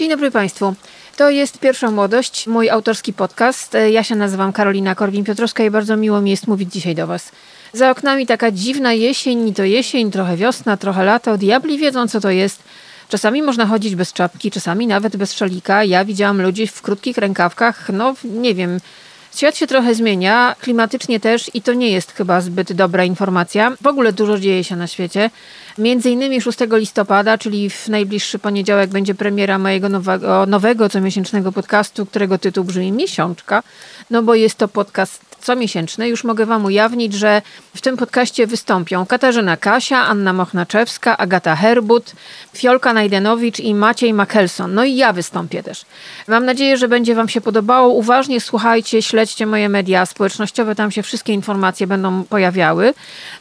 Dzień dobry Państwu. To jest Pierwsza Młodość, mój autorski podcast. Ja się nazywam Karolina Korwin-Piotrowska i bardzo miło mi jest mówić dzisiaj do Was. Za oknami taka dziwna jesień, to jesień, trochę wiosna, trochę lato. Diabli wiedzą, co to jest. Czasami można chodzić bez czapki, czasami nawet bez szalika. Ja widziałam ludzi w krótkich rękawkach, no nie wiem, Świat się trochę zmienia, klimatycznie też i to nie jest chyba zbyt dobra informacja. W ogóle dużo dzieje się na świecie. Między innymi 6 listopada, czyli w najbliższy poniedziałek będzie premiera mojego nowego, nowego comiesięcznego podcastu, którego tytuł brzmi Miesiączka, no bo jest to podcast comiesięczny. Już mogę Wam ujawnić, że w tym podcaście wystąpią Katarzyna Kasia, Anna Mochnaczewska, Agata Herbut, Fiolka Najdenowicz i Maciej Machelson. No i ja wystąpię też. Mam nadzieję, że będzie Wam się podobało. Uważnie słuchajcie, śledźcie moje media społecznościowe, tam się wszystkie informacje będą pojawiały.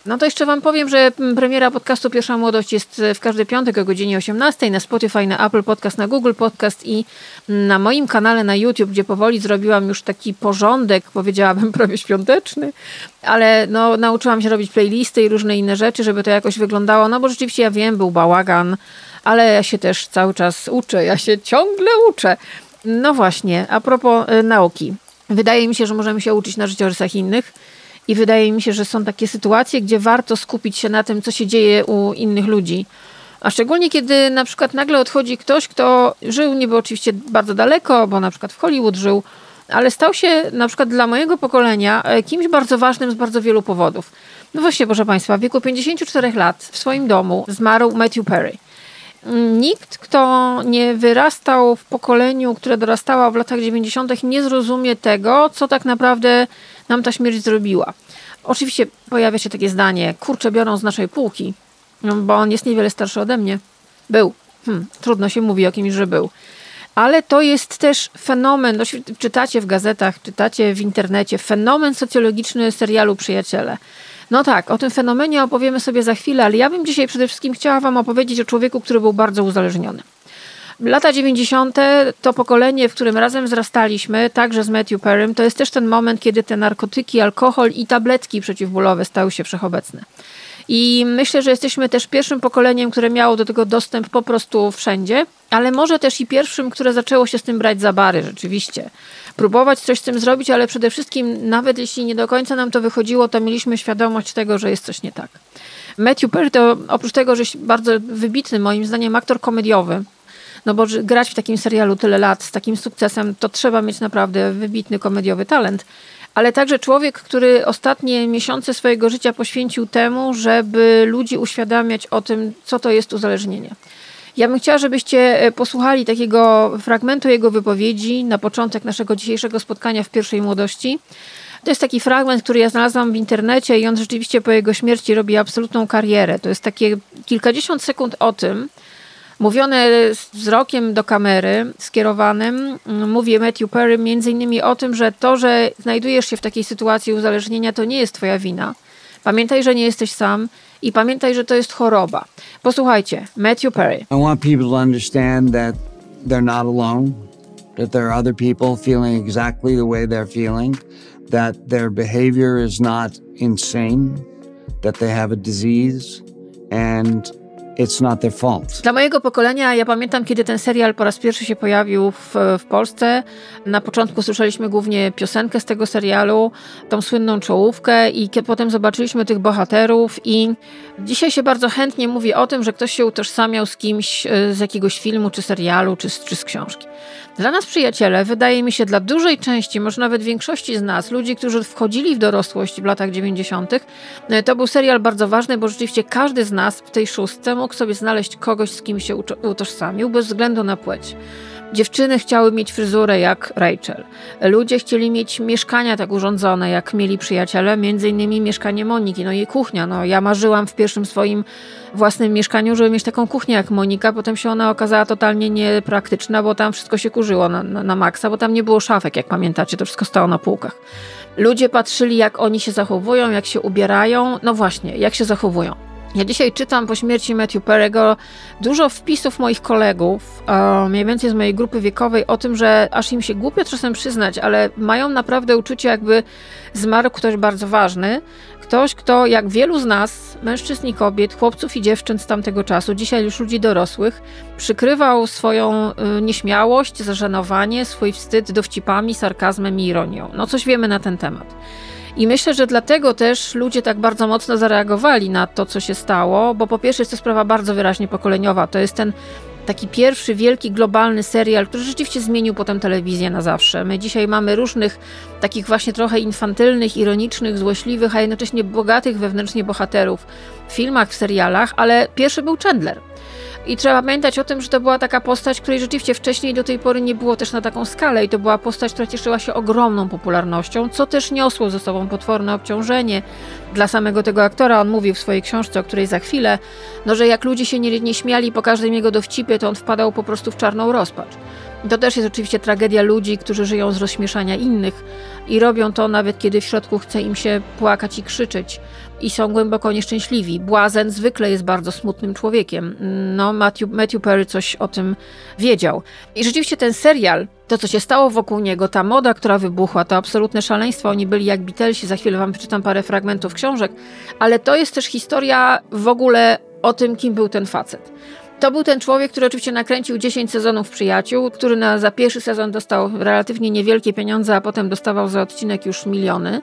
No to jeszcze Wam powiem, że premiera podcastu Pierwsza Młodość jest w każdy piątek o godzinie 18 na Spotify, na Apple Podcast, na Google Podcast i na moim kanale na YouTube, gdzie powoli zrobiłam już taki porządek, powiedziałabym, prawie świąteczny, ale no, nauczyłam się robić playlisty i różne inne rzeczy, żeby to jakoś wyglądało, no bo rzeczywiście ja wiem, był bałagan, ale ja się też cały czas uczę, ja się ciągle uczę. No właśnie, a propos y, nauki. Wydaje mi się, że możemy się uczyć na życiorysach innych i wydaje mi się, że są takie sytuacje, gdzie warto skupić się na tym, co się dzieje u innych ludzi. A szczególnie kiedy na przykład nagle odchodzi ktoś, kto żył niby oczywiście bardzo daleko, bo na przykład w Hollywood żył, ale stał się na przykład dla mojego pokolenia e, kimś bardzo ważnym z bardzo wielu powodów. No właśnie, proszę Państwa, w wieku 54 lat w swoim domu zmarł Matthew Perry. Nikt, kto nie wyrastał w pokoleniu, które dorastało w latach 90., nie zrozumie tego, co tak naprawdę nam ta śmierć zrobiła. Oczywiście pojawia się takie zdanie, kurczę, biorą z naszej półki, bo on jest niewiele starszy ode mnie. Był. Hmm, trudno się mówi o kimś, że był ale to jest też fenomen, no, czytacie w gazetach, czytacie w internecie, fenomen socjologiczny serialu Przyjaciele. No tak, o tym fenomenie opowiemy sobie za chwilę, ale ja bym dzisiaj przede wszystkim chciała Wam opowiedzieć o człowieku, który był bardzo uzależniony. Lata 90. to pokolenie, w którym razem wzrastaliśmy, także z Matthew Perrym, to jest też ten moment, kiedy te narkotyki, alkohol i tabletki przeciwbólowe stały się wszechobecne. I myślę, że jesteśmy też pierwszym pokoleniem, które miało do tego dostęp po prostu wszędzie, ale może też i pierwszym, które zaczęło się z tym brać za bary, rzeczywiście. Próbować coś z tym zrobić, ale przede wszystkim, nawet jeśli nie do końca nam to wychodziło, to mieliśmy świadomość tego, że jest coś nie tak. Matthew Perry to oprócz tego, że bardzo wybitny, moim zdaniem, aktor komediowy, no bo grać w takim serialu tyle lat z takim sukcesem, to trzeba mieć naprawdę wybitny komediowy talent ale także człowiek, który ostatnie miesiące swojego życia poświęcił temu, żeby ludzi uświadamiać o tym, co to jest uzależnienie. Ja bym chciała, żebyście e, posłuchali takiego fragmentu jego wypowiedzi na początek naszego dzisiejszego spotkania w pierwszej młodości. To jest taki fragment, który ja znalazłam w internecie i on rzeczywiście po jego śmierci robi absolutną karierę. To jest takie kilkadziesiąt sekund o tym, Mówione wzrokiem do kamery skierowanym, mm, mówi Matthew Perry między innymi o tym, że to, że znajdujesz się w takiej sytuacji uzależnienia, to nie jest twoja wina. Pamiętaj, że nie jesteś sam i pamiętaj, że to jest choroba. Posłuchajcie, Matthew Perry. I want people to understand that they're not alone, that there are other people feeling exactly the way they're feeling, that their behavior is not insane, that they have a disease and It's not their fault. Dla mojego pokolenia, ja pamiętam, kiedy ten serial po raz pierwszy się pojawił w, w Polsce. Na początku słyszeliśmy głównie piosenkę z tego serialu, tą słynną czołówkę, i kiedy potem zobaczyliśmy tych bohaterów. I dzisiaj się bardzo chętnie mówi o tym, że ktoś się utożsamiał z kimś e, z jakiegoś filmu, czy serialu, czy, czy z książki. Dla nas przyjaciele, wydaje mi się, dla dużej części, może nawet większości z nas, ludzi, którzy wchodzili w dorosłość w latach 90., e, to był serial bardzo ważny, bo rzeczywiście każdy z nas w tej szóstce mógł sobie znaleźć kogoś, z kim się utożsamił, bez względu na płeć. Dziewczyny chciały mieć fryzurę jak Rachel. Ludzie chcieli mieć mieszkania tak urządzone, jak mieli przyjaciele, między innymi mieszkanie Moniki, no i kuchnia. No, ja marzyłam w pierwszym swoim własnym mieszkaniu, żeby mieć taką kuchnię jak Monika, potem się ona okazała totalnie niepraktyczna, bo tam wszystko się kurzyło na, na, na maksa, bo tam nie było szafek, jak pamiętacie, to wszystko stało na półkach. Ludzie patrzyli, jak oni się zachowują, jak się ubierają, no właśnie, jak się zachowują. Ja dzisiaj czytam po śmierci Matthew Perry'ego dużo wpisów moich kolegów, mniej więcej z mojej grupy wiekowej, o tym, że aż im się głupio czasem przyznać, ale mają naprawdę uczucie, jakby zmarł ktoś bardzo ważny. Ktoś, kto jak wielu z nas, mężczyzn i kobiet, chłopców i dziewczyn z tamtego czasu, dzisiaj już ludzi dorosłych, przykrywał swoją y, nieśmiałość, zażenowanie, swój wstyd dowcipami, sarkazmem i ironią. No coś wiemy na ten temat. I myślę, że dlatego też ludzie tak bardzo mocno zareagowali na to, co się stało, bo po pierwsze jest to sprawa bardzo wyraźnie pokoleniowa. To jest ten taki pierwszy wielki globalny serial, który rzeczywiście zmienił potem telewizję na zawsze. My dzisiaj mamy różnych takich właśnie trochę infantylnych, ironicznych, złośliwych, a jednocześnie bogatych wewnętrznie bohaterów w filmach, w serialach, ale pierwszy był Chandler. I trzeba pamiętać o tym, że to była taka postać, której rzeczywiście wcześniej do tej pory nie było też na taką skalę i to była postać, która cieszyła się ogromną popularnością, co też niosło ze sobą potworne obciążenie dla samego tego aktora. On mówił w swojej książce, o której za chwilę, no że jak ludzie się nie, nie śmiali po każdym jego dowcipie, to on wpadał po prostu w czarną rozpacz. To też jest oczywiście tragedia ludzi, którzy żyją z rozśmieszania innych i robią to nawet kiedy w środku chce im się płakać i krzyczeć i są głęboko nieszczęśliwi. Błazen zwykle jest bardzo smutnym człowiekiem. No, Matthew, Matthew Perry coś o tym wiedział. I rzeczywiście ten serial, to co się stało wokół niego, ta moda, która wybuchła, to absolutne szaleństwo, oni byli jak Beatlesi, za chwilę wam przeczytam parę fragmentów książek, ale to jest też historia w ogóle o tym, kim był ten facet. To był ten człowiek, który oczywiście nakręcił 10 sezonów Przyjaciół, który na, za pierwszy sezon dostał relatywnie niewielkie pieniądze, a potem dostawał za odcinek już miliony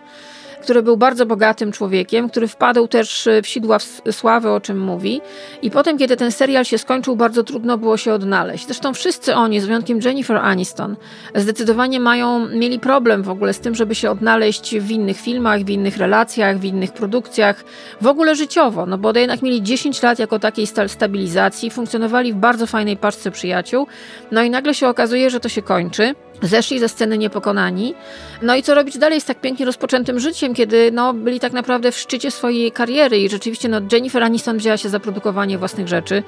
który był bardzo bogatym człowiekiem, który wpadł też w sidła sławy, o czym mówi. I potem, kiedy ten serial się skończył, bardzo trudno było się odnaleźć. Zresztą wszyscy oni, z wyjątkiem Jennifer Aniston, zdecydowanie mają, mieli problem w ogóle z tym, żeby się odnaleźć w innych filmach, w innych relacjach, w innych produkcjach, w ogóle życiowo, no bo jednak mieli 10 lat jako takiej stabilizacji, funkcjonowali w bardzo fajnej paczce przyjaciół, no i nagle się okazuje, że to się kończy. Zeszli ze sceny niepokonani. No i co robić dalej z tak pięknie rozpoczętym życiem, kiedy no, byli tak naprawdę w szczycie swojej kariery i rzeczywiście no, Jennifer Aniston wzięła się za produkowanie własnych rzeczy,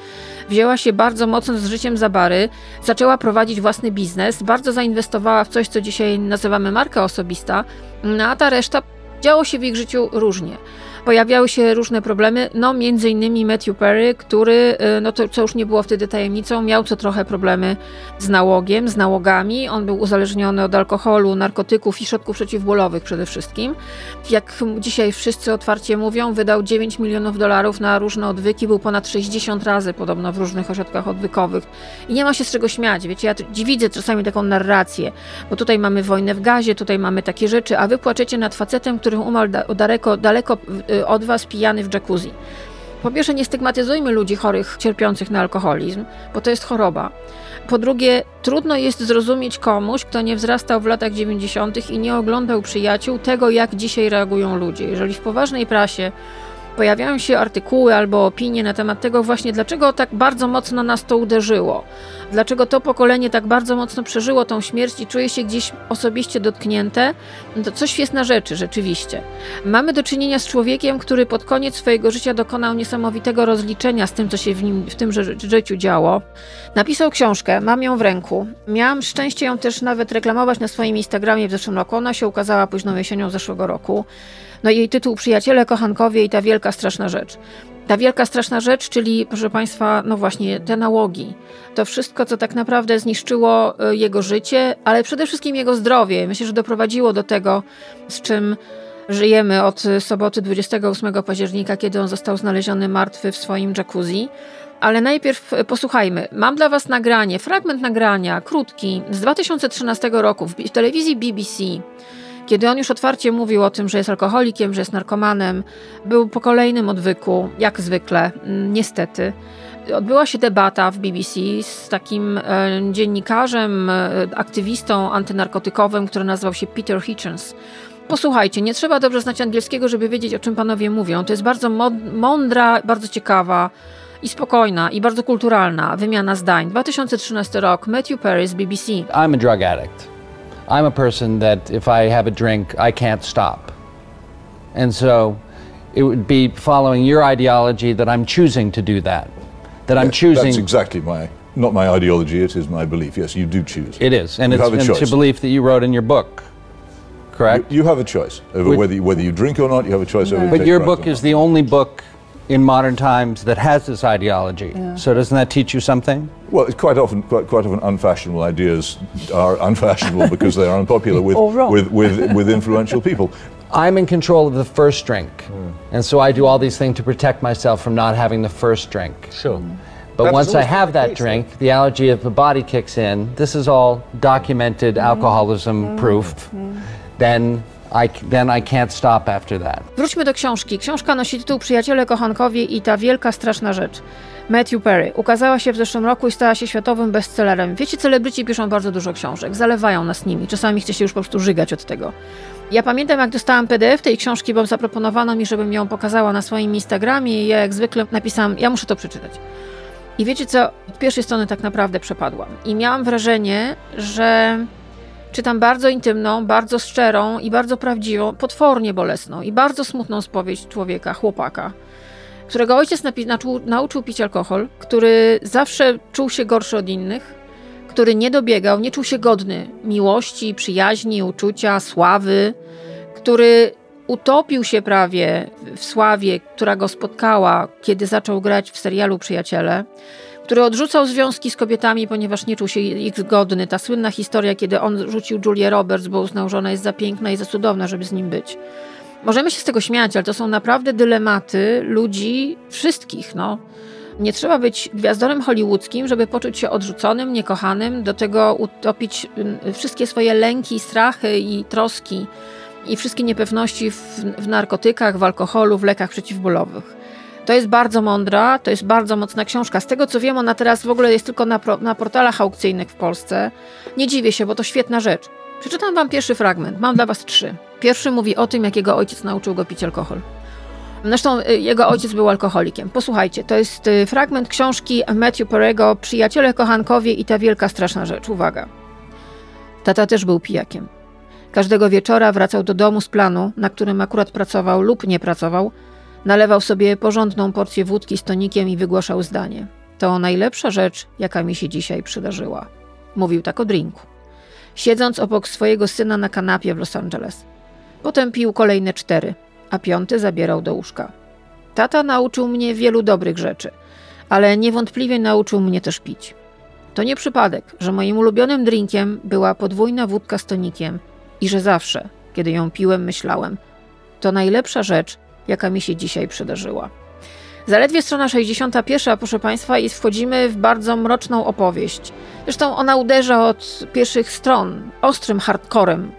wzięła się bardzo mocno z życiem za bary, zaczęła prowadzić własny biznes, bardzo zainwestowała w coś, co dzisiaj nazywamy marka osobista, no, a ta reszta działo się w ich życiu różnie pojawiały się różne problemy, no między innymi Matthew Perry, który, y, no to co już nie było wtedy tajemnicą, miał co trochę problemy z nałogiem, z nałogami. On był uzależniony od alkoholu, narkotyków i środków przeciwbólowych przede wszystkim. Jak dzisiaj wszyscy otwarcie mówią, wydał 9 milionów dolarów na różne odwyki, był ponad 60 razy podobno w różnych ośrodkach odwykowych. I nie ma się z czego śmiać, wiecie, ja widzę czasami taką narrację, bo tutaj mamy wojnę w gazie, tutaj mamy takie rzeczy, a wy płaczecie nad facetem, który umarł daleko, daleko y, od was pijany w jacuzzi. Po pierwsze, nie stygmatyzujmy ludzi chorych, cierpiących na alkoholizm, bo to jest choroba. Po drugie, trudno jest zrozumieć komuś, kto nie wzrastał w latach 90. i nie oglądał przyjaciół tego, jak dzisiaj reagują ludzie. Jeżeli w poważnej prasie pojawiają się artykuły albo opinie na temat tego właśnie, dlaczego tak bardzo mocno nas to uderzyło, dlaczego to pokolenie tak bardzo mocno przeżyło tą śmierć i czuje się gdzieś osobiście dotknięte, no to coś jest na rzeczy rzeczywiście. Mamy do czynienia z człowiekiem, który pod koniec swojego życia dokonał niesamowitego rozliczenia z tym, co się w, nim, w tym życiu działo. Napisał książkę, mam ją w ręku. Miałam szczęście ją też nawet reklamować na swoim Instagramie w zeszłym roku. Ona się ukazała późną jesienią zeszłego roku. No jej tytuł Przyjaciele, kochankowie i ta wielka straszna rzecz. Ta wielka straszna rzecz, czyli proszę Państwa, no właśnie te nałogi. To wszystko, co tak naprawdę zniszczyło e, jego życie, ale przede wszystkim jego zdrowie. Myślę, że doprowadziło do tego, z czym żyjemy od soboty 28 października, kiedy on został znaleziony martwy w swoim jacuzzi. Ale najpierw posłuchajmy. Mam dla Was nagranie, fragment nagrania, krótki, z 2013 roku w telewizji BBC kiedy on już otwarcie mówił o tym, że jest alkoholikiem, że jest narkomanem, był po kolejnym odwyku, jak zwykle, mm, niestety. Odbyła się debata w BBC z takim e, dziennikarzem, e, aktywistą antynarkotykowym, który nazywał się Peter Hitchens. Posłuchajcie, nie trzeba dobrze znać angielskiego, żeby wiedzieć, o czym panowie mówią. To jest bardzo mądra, bardzo ciekawa i spokojna i bardzo kulturalna wymiana zdań. 2013 rok, Matthew Perry z BBC. I'm a drug addict. I'm a person that if I have a drink, I can't stop. And so it would be following your ideology that I'm choosing to do that. That I'm choosing. That's exactly my, not my ideology, it is my belief. Yes, you do choose. It is. And you it's, and it's a belief that you wrote in your book. Correct? You, you have a choice over whether you, whether you drink or not. You have a choice over. But your book is the only book in modern times that has this ideology. So doesn't that teach you something? Well, it's quite often, quite, quite often, unfashionable ideas are unfashionable because they are unpopular with, with, with, with influential people. I'm in control of the first drink. Hmm. And so I do all these things to protect myself from not having the first drink. Sure. Hmm. But That once I have that case, though. drink, the allergy of the body kicks in. This is all documented hmm. alcoholism proof. Then I, then I can't stop after that. Wróćmy do książki. Książka nosi tytuł Przyjaciele, kochankowie i ta wielka, straszna rzecz. Matthew Perry. Ukazała się w zeszłym roku i stała się światowym bestsellerem. Wiecie, celebryci piszą bardzo dużo książek, zalewają nas nimi. Czasami chce się już po prostu żygać od tego. Ja pamiętam, jak dostałam PDF tej książki, bo zaproponowano mi, żebym ją pokazała na swoim Instagramie i ja jak zwykle napisałam, ja muszę to przeczytać. I wiecie co, od pierwszej strony tak naprawdę przepadłam. I miałam wrażenie, że czytam bardzo intymną, bardzo szczerą i bardzo prawdziwą, potwornie bolesną i bardzo smutną spowiedź człowieka, chłopaka, którego ojciec naczu- nauczył pić alkohol, który zawsze czuł się gorszy od innych, który nie dobiegał, nie czuł się godny miłości, przyjaźni, uczucia, sławy, który utopił się prawie w sławie, która go spotkała, kiedy zaczął grać w serialu Przyjaciele, który odrzucał związki z kobietami, ponieważ nie czuł się ich godny. Ta słynna historia, kiedy on rzucił Julię Roberts, bo uznał, że ona jest za piękna i za cudowna, żeby z nim być. Możemy się z tego śmiać, ale to są naprawdę dylematy ludzi, wszystkich, no. Nie trzeba być gwiazdorem hollywoodzkim, żeby poczuć się odrzuconym, niekochanym, do tego utopić y, wszystkie swoje lęki, strachy i troski i wszystkie niepewności w, w narkotykach, w alkoholu, w lekach przeciwbólowych. To jest bardzo mądra, to jest bardzo mocna książka. Z tego co wiem, ona teraz w ogóle jest tylko na, pro, na portalach aukcyjnych w Polsce. Nie dziwię się, bo to świetna rzecz. Przeczytam wam pierwszy fragment. Mam dla was trzy. Pierwszy mówi o tym, jak jego ojciec nauczył go pić alkohol. Zresztą y, jego ojciec był alkoholikiem. Posłuchajcie, to jest y, fragment książki Matthew Perego Przyjaciele, kochankowie i ta wielka, straszna rzecz. Uwaga. Tata też był pijakiem. Każdego wieczora wracał do domu z planu, na którym akurat pracował lub nie pracował, nalewał sobie porządną porcję wódki z tonikiem i wygłaszał zdanie. To najlepsza rzecz, jaka mi się dzisiaj przydarzyła. Mówił tak o drinku. Siedząc obok swojego syna na kanapie w Los Angeles. Potem pił kolejne cztery, a piąty zabierał do łóżka. Tata nauczył mnie wielu dobrych rzeczy, ale niewątpliwie nauczył mnie też pić. To nie przypadek, że moim ulubionym drinkiem była podwójna wódka z tonikiem i że zawsze, kiedy ją piłem, myślałem: To najlepsza rzecz, jaka mi się dzisiaj przydarzyła. Zaledwie strona 61, proszę Państwa, i wchodzimy w bardzo mroczną opowieść. Zresztą ona uderza od pierwszych stron ostrym hardcorem,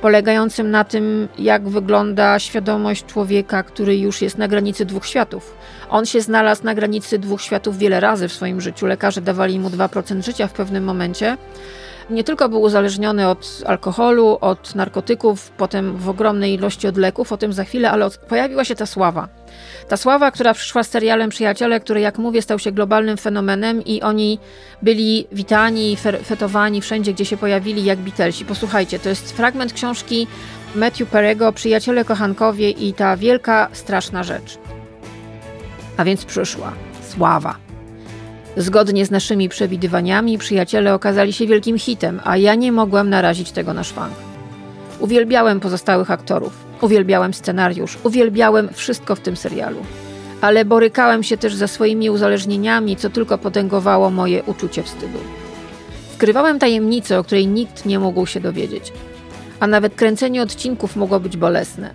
polegającym na tym, jak wygląda świadomość człowieka, który już jest na granicy dwóch światów. On się znalazł na granicy dwóch światów wiele razy w swoim życiu. Lekarze dawali mu 2% życia w pewnym momencie. Nie tylko był uzależniony od alkoholu, od narkotyków, potem w ogromnej ilości od leków, o tym za chwilę, ale od, pojawiła się ta sława. Ta sława, która przyszła z serialem Przyjaciele, który, jak mówię, stał się globalnym fenomenem i oni byli witani, fetowani wszędzie, gdzie się pojawili, jak Beatlesi. Posłuchajcie, to jest fragment książki Matthew Perego Przyjaciele, kochankowie i ta wielka, straszna rzecz. A więc przyszła sława. Zgodnie z naszymi przewidywaniami, przyjaciele okazali się wielkim hitem, a ja nie mogłem narazić tego na szwank. Uwielbiałem pozostałych aktorów, uwielbiałem scenariusz, uwielbiałem wszystko w tym serialu. Ale borykałem się też ze swoimi uzależnieniami, co tylko potęgowało moje uczucie wstydu. Skrywałem tajemnicę, o której nikt nie mógł się dowiedzieć. A nawet kręcenie odcinków mogło być bolesne.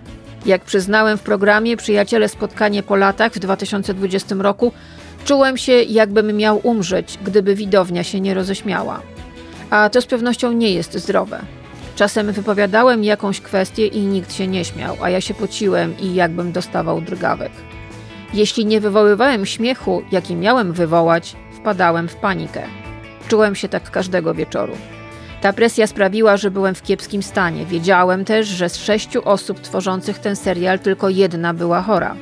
Jak przyznałem w programie Przyjaciele Spotkanie po latach w 2020 roku, czułem się, jakbym miał umrzeć, gdyby widownia się nie roześmiała. A to z pewnością nie jest zdrowe. Czasem wypowiadałem jakąś kwestię i nikt się nie śmiał, a ja się pociłem i jakbym dostawał drgawek. Jeśli nie wywoływałem śmiechu, jaki miałem wywołać, wpadałem w panikę. Czułem się tak każdego wieczoru. Ta presja sprawiła, że byłem w kiepskim stanie. Wiedziałem też, że z sześciu osób tworzących ten serial tylko jedna była chora.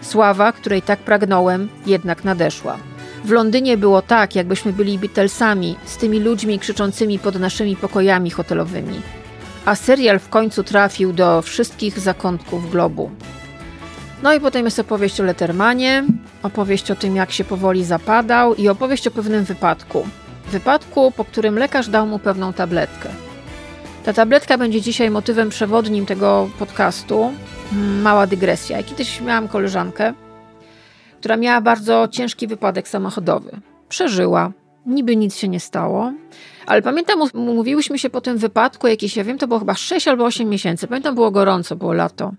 Sława, której tak pragnąłem, jednak nadeszła. W Londynie było tak, jakbyśmy byli Beatlesami, z tymi ludźmi krzyczącymi pod naszymi pokojami hotelowymi. A serial w końcu trafił do wszystkich zakątków globu. No i potem jest opowieść o Lettermanie, opowieść o tym, jak się powoli zapadał i opowieść o pewnym wypadku. Wypadku, po którym lekarz dał mu pewną tabletkę. Ta tabletka będzie dzisiaj motywem przewodnim tego podcastu. Mała dygresja. Ja kiedyś miałam koleżankę, która miała bardzo ciężki wypadek samochodowy. Przeżyła, niby nic się nie stało, ale pamiętam, mówiłyśmy się po tym wypadku jakieś, ja wiem, to było chyba 6 albo 8 miesięcy. Pamiętam, było gorąco, było lato.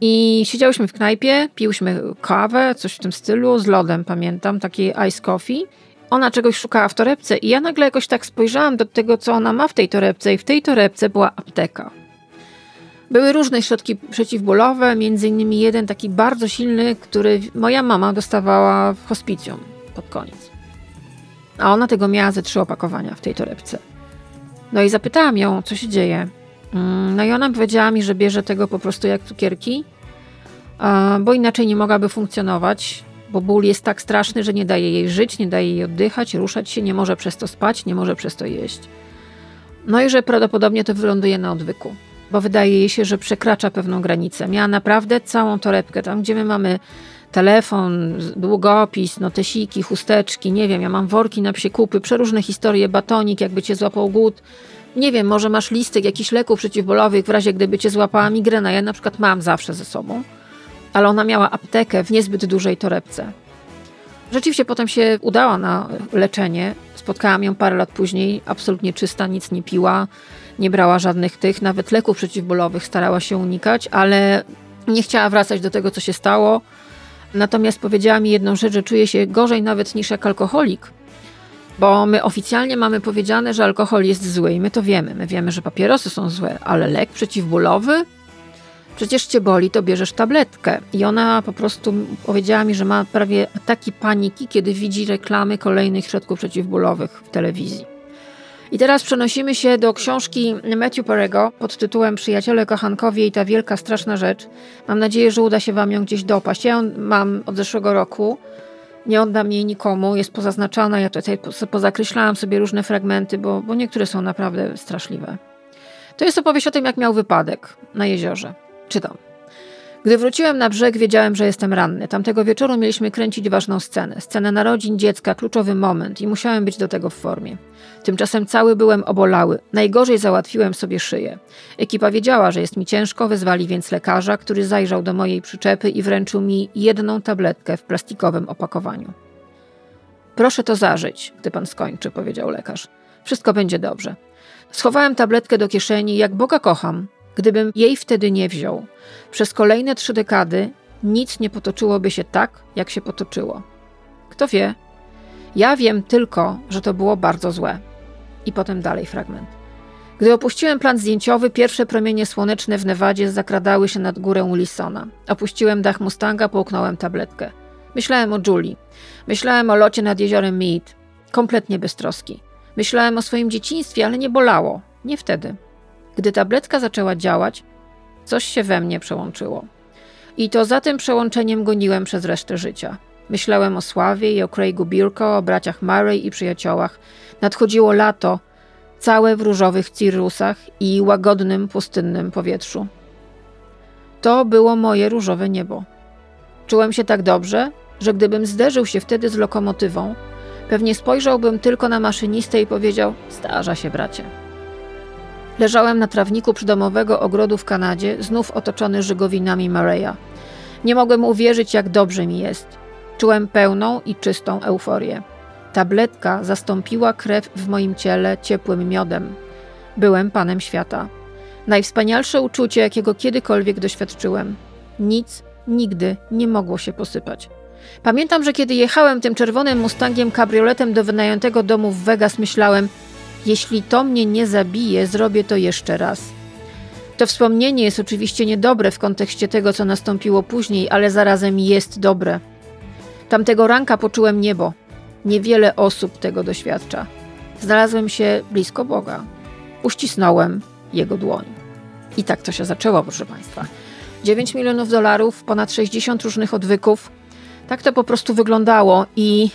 I siedziałyśmy w knajpie, piłyśmy kawę, coś w tym stylu, z lodem, pamiętam, taki ice coffee. Ona czegoś szukała w torebce i ja nagle jakoś tak spojrzałam do tego, co ona ma w tej torebce i w tej torebce była apteka. Były różne środki przeciwbólowe, między innymi jeden taki bardzo silny, który moja mama dostawała w hospicjum pod koniec. A ona tego miała ze trzy opakowania w tej torebce. No i zapytałam ją, co się dzieje. Mm, no i ona powiedziała mi, że bierze tego po prostu jak cukierki, bo inaczej nie mogłaby funkcjonować, bo ból jest tak straszny, że nie daje jej żyć, nie daje jej oddychać, ruszać się, nie może przez to spać, nie może przez to jeść. No i że prawdopodobnie to wyląduje na odwyku, bo wydaje jej się, że przekracza pewną granicę. Miała naprawdę całą torebkę, tam gdzie my mamy telefon, długopis, notesiki, chusteczki, nie wiem, ja mam worki na kupy, przeróżne historie, batonik, jakby cię złapał głód. Nie wiem, może masz listek jakichś leków przeciwbólowych w razie gdyby cię złapała migrena. Ja na przykład mam zawsze ze sobą. Ale ona miała aptekę w niezbyt dużej torebce. Rzeczywiście potem się udała na leczenie. Spotkałam ją parę lat później, absolutnie czysta, nic nie piła, nie brała żadnych tych, nawet leków przeciwbólowych starała się unikać, ale nie chciała wracać do tego, co się stało. Natomiast powiedziała mi jedną rzecz, że czuje się gorzej nawet niż jak alkoholik, bo my oficjalnie mamy powiedziane, że alkohol jest zły i my to wiemy. My wiemy, że papierosy są złe, ale lek przeciwbólowy? Przecież cię boli, to bierzesz tabletkę. I ona po prostu powiedziała mi, że ma prawie ataki paniki, kiedy widzi reklamy kolejnych środków przeciwbólowych w telewizji. I teraz przenosimy się do książki Matthew Perego pod tytułem Przyjaciele, kochankowie i ta wielka, straszna rzecz. Mam nadzieję, że uda się Wam ją gdzieś dopaść. Ja ją mam od zeszłego roku. Nie oddam jej nikomu, jest pozaznaczana. Ja tutaj pozakreślałam sobie różne fragmenty, bo, bo niektóre są naprawdę straszliwe. To jest opowieść o tym, jak miał wypadek na jeziorze. Czytam. Gdy wróciłem na brzeg, wiedziałem, że jestem ranny. Tamtego wieczoru mieliśmy kręcić ważną scenę. Scenę narodzin dziecka, kluczowy moment i musiałem być do tego w formie. Tymczasem cały byłem obolały. Najgorzej załatwiłem sobie szyję. Ekipa wiedziała, że jest mi ciężko, wezwali więc lekarza, który zajrzał do mojej przyczepy i wręczył mi jedną tabletkę w plastikowym opakowaniu. Proszę to zażyć, gdy pan skończy, powiedział lekarz. Wszystko będzie dobrze. Schowałem tabletkę do kieszeni, jak Boga kocham. Gdybym jej wtedy nie wziął, przez kolejne trzy dekady nic nie potoczyłoby się tak, jak się potoczyło. Kto wie? Ja wiem tylko, że to było bardzo złe. I potem dalej fragment. Gdy opuściłem plan zdjęciowy, pierwsze promienie słoneczne w Nevadzie zakradały się nad górę Wilsona. Opuściłem dach Mustanga, połknąłem tabletkę. Myślałem o Julie. Myślałem o locie nad jeziorem Mead. Kompletnie beztroski. Myślałem o swoim dzieciństwie, ale nie bolało. Nie wtedy. Gdy tabletka zaczęła działać, coś się we mnie przełączyło. I to za tym przełączeniem goniłem przez resztę życia. Myślałem o Sławie i o Craigu Birko, o braciach Murray i przyjaciołach. Nadchodziło lato, całe w różowych cirrusach i łagodnym, pustynnym powietrzu. To było moje różowe niebo. Czułem się tak dobrze, że gdybym zderzył się wtedy z lokomotywą, pewnie spojrzałbym tylko na maszynistę i powiedział: Zdarza się, bracie. Leżałem na trawniku przydomowego ogrodu w Kanadzie, znów otoczony żygowinami Mareya. Nie mogłem uwierzyć, jak dobrze mi jest. Czułem pełną i czystą euforię. Tabletka zastąpiła krew w moim ciele ciepłym miodem. Byłem panem świata. Najwspanialsze uczucie, jakiego kiedykolwiek doświadczyłem. Nic nigdy nie mogło się posypać. Pamiętam, że kiedy jechałem tym czerwonym Mustangiem kabrioletem do wynajętego domu w Vegas, myślałem – jeśli to mnie nie zabije, zrobię to jeszcze raz. To wspomnienie jest oczywiście niedobre w kontekście tego, co nastąpiło później, ale zarazem jest dobre. Tamtego ranka poczułem niebo. Niewiele osób tego doświadcza. Znalazłem się blisko Boga. Uścisnąłem jego dłoń. I tak to się zaczęło, proszę Państwa. 9 milionów dolarów, ponad 60 różnych odwyków. Tak to po prostu wyglądało i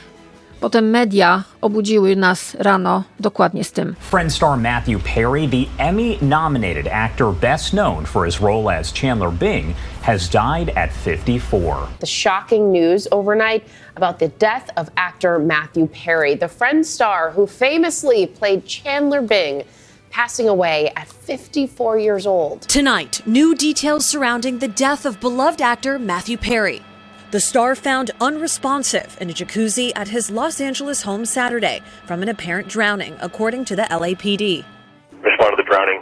Potem media obudziły nas rano dokładnie z tym. Friend star Matthew Perry, the Emmy-nominated actor best known for his role as Chandler Bing, has died at 54. The shocking news overnight about the death of actor Matthew Perry, the Friend star who famously played Chandler Bing passing away at 54 years old. Tonight, new details surrounding the death of beloved actor Matthew Perry. The star found unresponsive in a jacuzzi at his Los Angeles home Saturday from an apparent drowning, according to the LAPD. Respond to the drowning.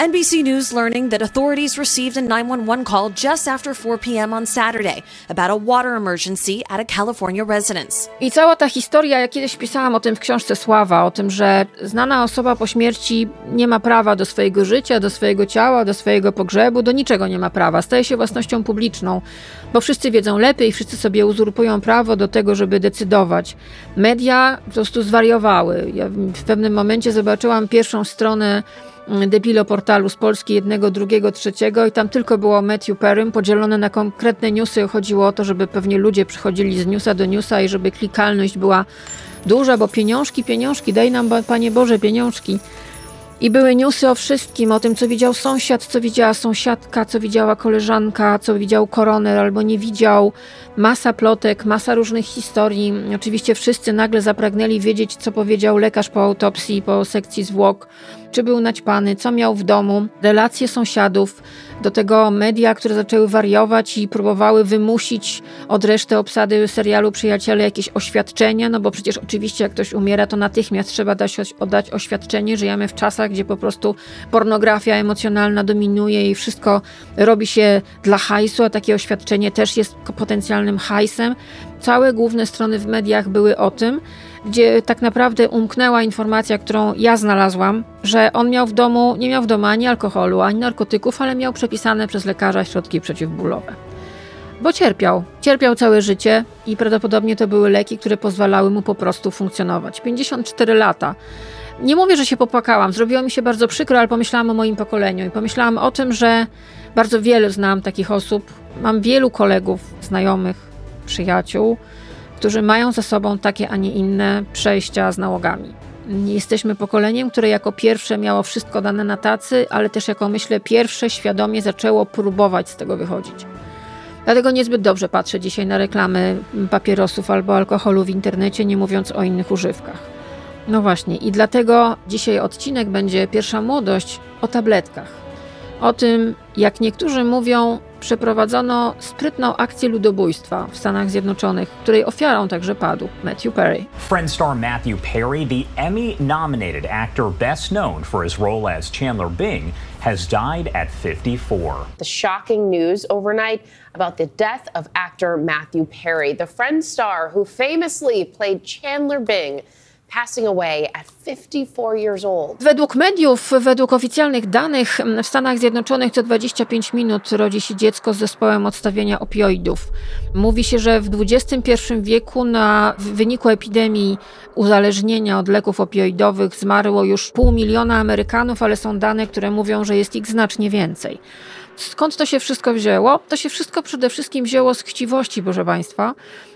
NBC News learning that authorities received a 911 call just after 4 p.m. on Saturday about a water emergency at a California residence. I cała ta historia, ja kiedyś pisałam o tym w książce Sława, o tym, że znana osoba po śmierci nie ma prawa do swojego życia, do swojego ciała, do swojego pogrzebu, do niczego nie ma prawa. Staje się własnością publiczną, bo wszyscy wiedzą lepiej, wszyscy sobie uzurpują prawo do tego, żeby decydować. Media po prostu zwariowały. Ja w pewnym momencie zobaczyłam pierwszą stronę debilo portalu z Polski jednego, drugiego, trzeciego i tam tylko było Matthew Perry podzielone na konkretne newsy. Chodziło o to, żeby pewnie ludzie przychodzili z newsa do newsa i żeby klikalność była duża, bo pieniążki, pieniążki, daj nam Panie Boże pieniążki. I były newsy o wszystkim, o tym, co widział sąsiad, co widziała sąsiadka, co widziała koleżanka, co widział koroner albo nie widział. Masa plotek, masa różnych historii. Oczywiście wszyscy nagle zapragnęli wiedzieć, co powiedział lekarz po autopsji, po sekcji zwłok czy był naćpany, co miał w domu, relacje sąsiadów, do tego media, które zaczęły wariować i próbowały wymusić od reszty obsady serialu Przyjaciele jakieś oświadczenia, no bo przecież oczywiście jak ktoś umiera, to natychmiast trzeba dać, oddać oświadczenie. Żyjemy w czasach, gdzie po prostu pornografia emocjonalna dominuje i wszystko robi się dla hajsu, a takie oświadczenie też jest potencjalnym hajsem. Całe główne strony w mediach były o tym, gdzie tak naprawdę umknęła informacja, którą ja znalazłam, że on miał w domu, nie miał w domu ani alkoholu, ani narkotyków, ale miał przepisane przez lekarza środki przeciwbólowe. Bo cierpiał. Cierpiał całe życie i prawdopodobnie to były leki, które pozwalały mu po prostu funkcjonować. 54 lata. Nie mówię, że się popłakałam, zrobiło mi się bardzo przykro, ale pomyślałam o moim pokoleniu i pomyślałam o tym, że bardzo wiele znam takich osób. Mam wielu kolegów, znajomych, przyjaciół, którzy mają za sobą takie, a nie inne przejścia z nałogami. Jesteśmy pokoleniem, które jako pierwsze miało wszystko dane na tacy, ale też jako myślę pierwsze świadomie zaczęło próbować z tego wychodzić. Dlatego niezbyt dobrze patrzę dzisiaj na reklamy papierosów albo alkoholu w internecie, nie mówiąc o innych używkach. No właśnie, i dlatego dzisiaj odcinek będzie Pierwsza Młodość o tabletkach. O tym, jak niektórzy mówią, przeprowadzono sprytną akcję ludobójstwa w Stanach Zjednoczonych, której ofiarą także padł Matthew Perry. Friend star Matthew Perry, the Emmy-nominated actor best known for his role as Chandler Bing, has died at 54. The shocking news overnight about the death of actor Matthew Perry, the Friends star who famously played Chandler Bing passing away at 54 years old. Według mediów, według oficjalnych danych w Stanach Zjednoczonych co 25 minut rodzi się dziecko z zespołem odstawienia opioidów. Mówi się, że w XXI wieku na w wyniku epidemii uzależnienia od leków opioidowych zmarło już pół miliona Amerykanów, ale są dane, które mówią, że jest ich znacznie więcej. Skąd to się wszystko wzięło? To się wszystko przede wszystkim wzięło z chciwości, proszę Państwa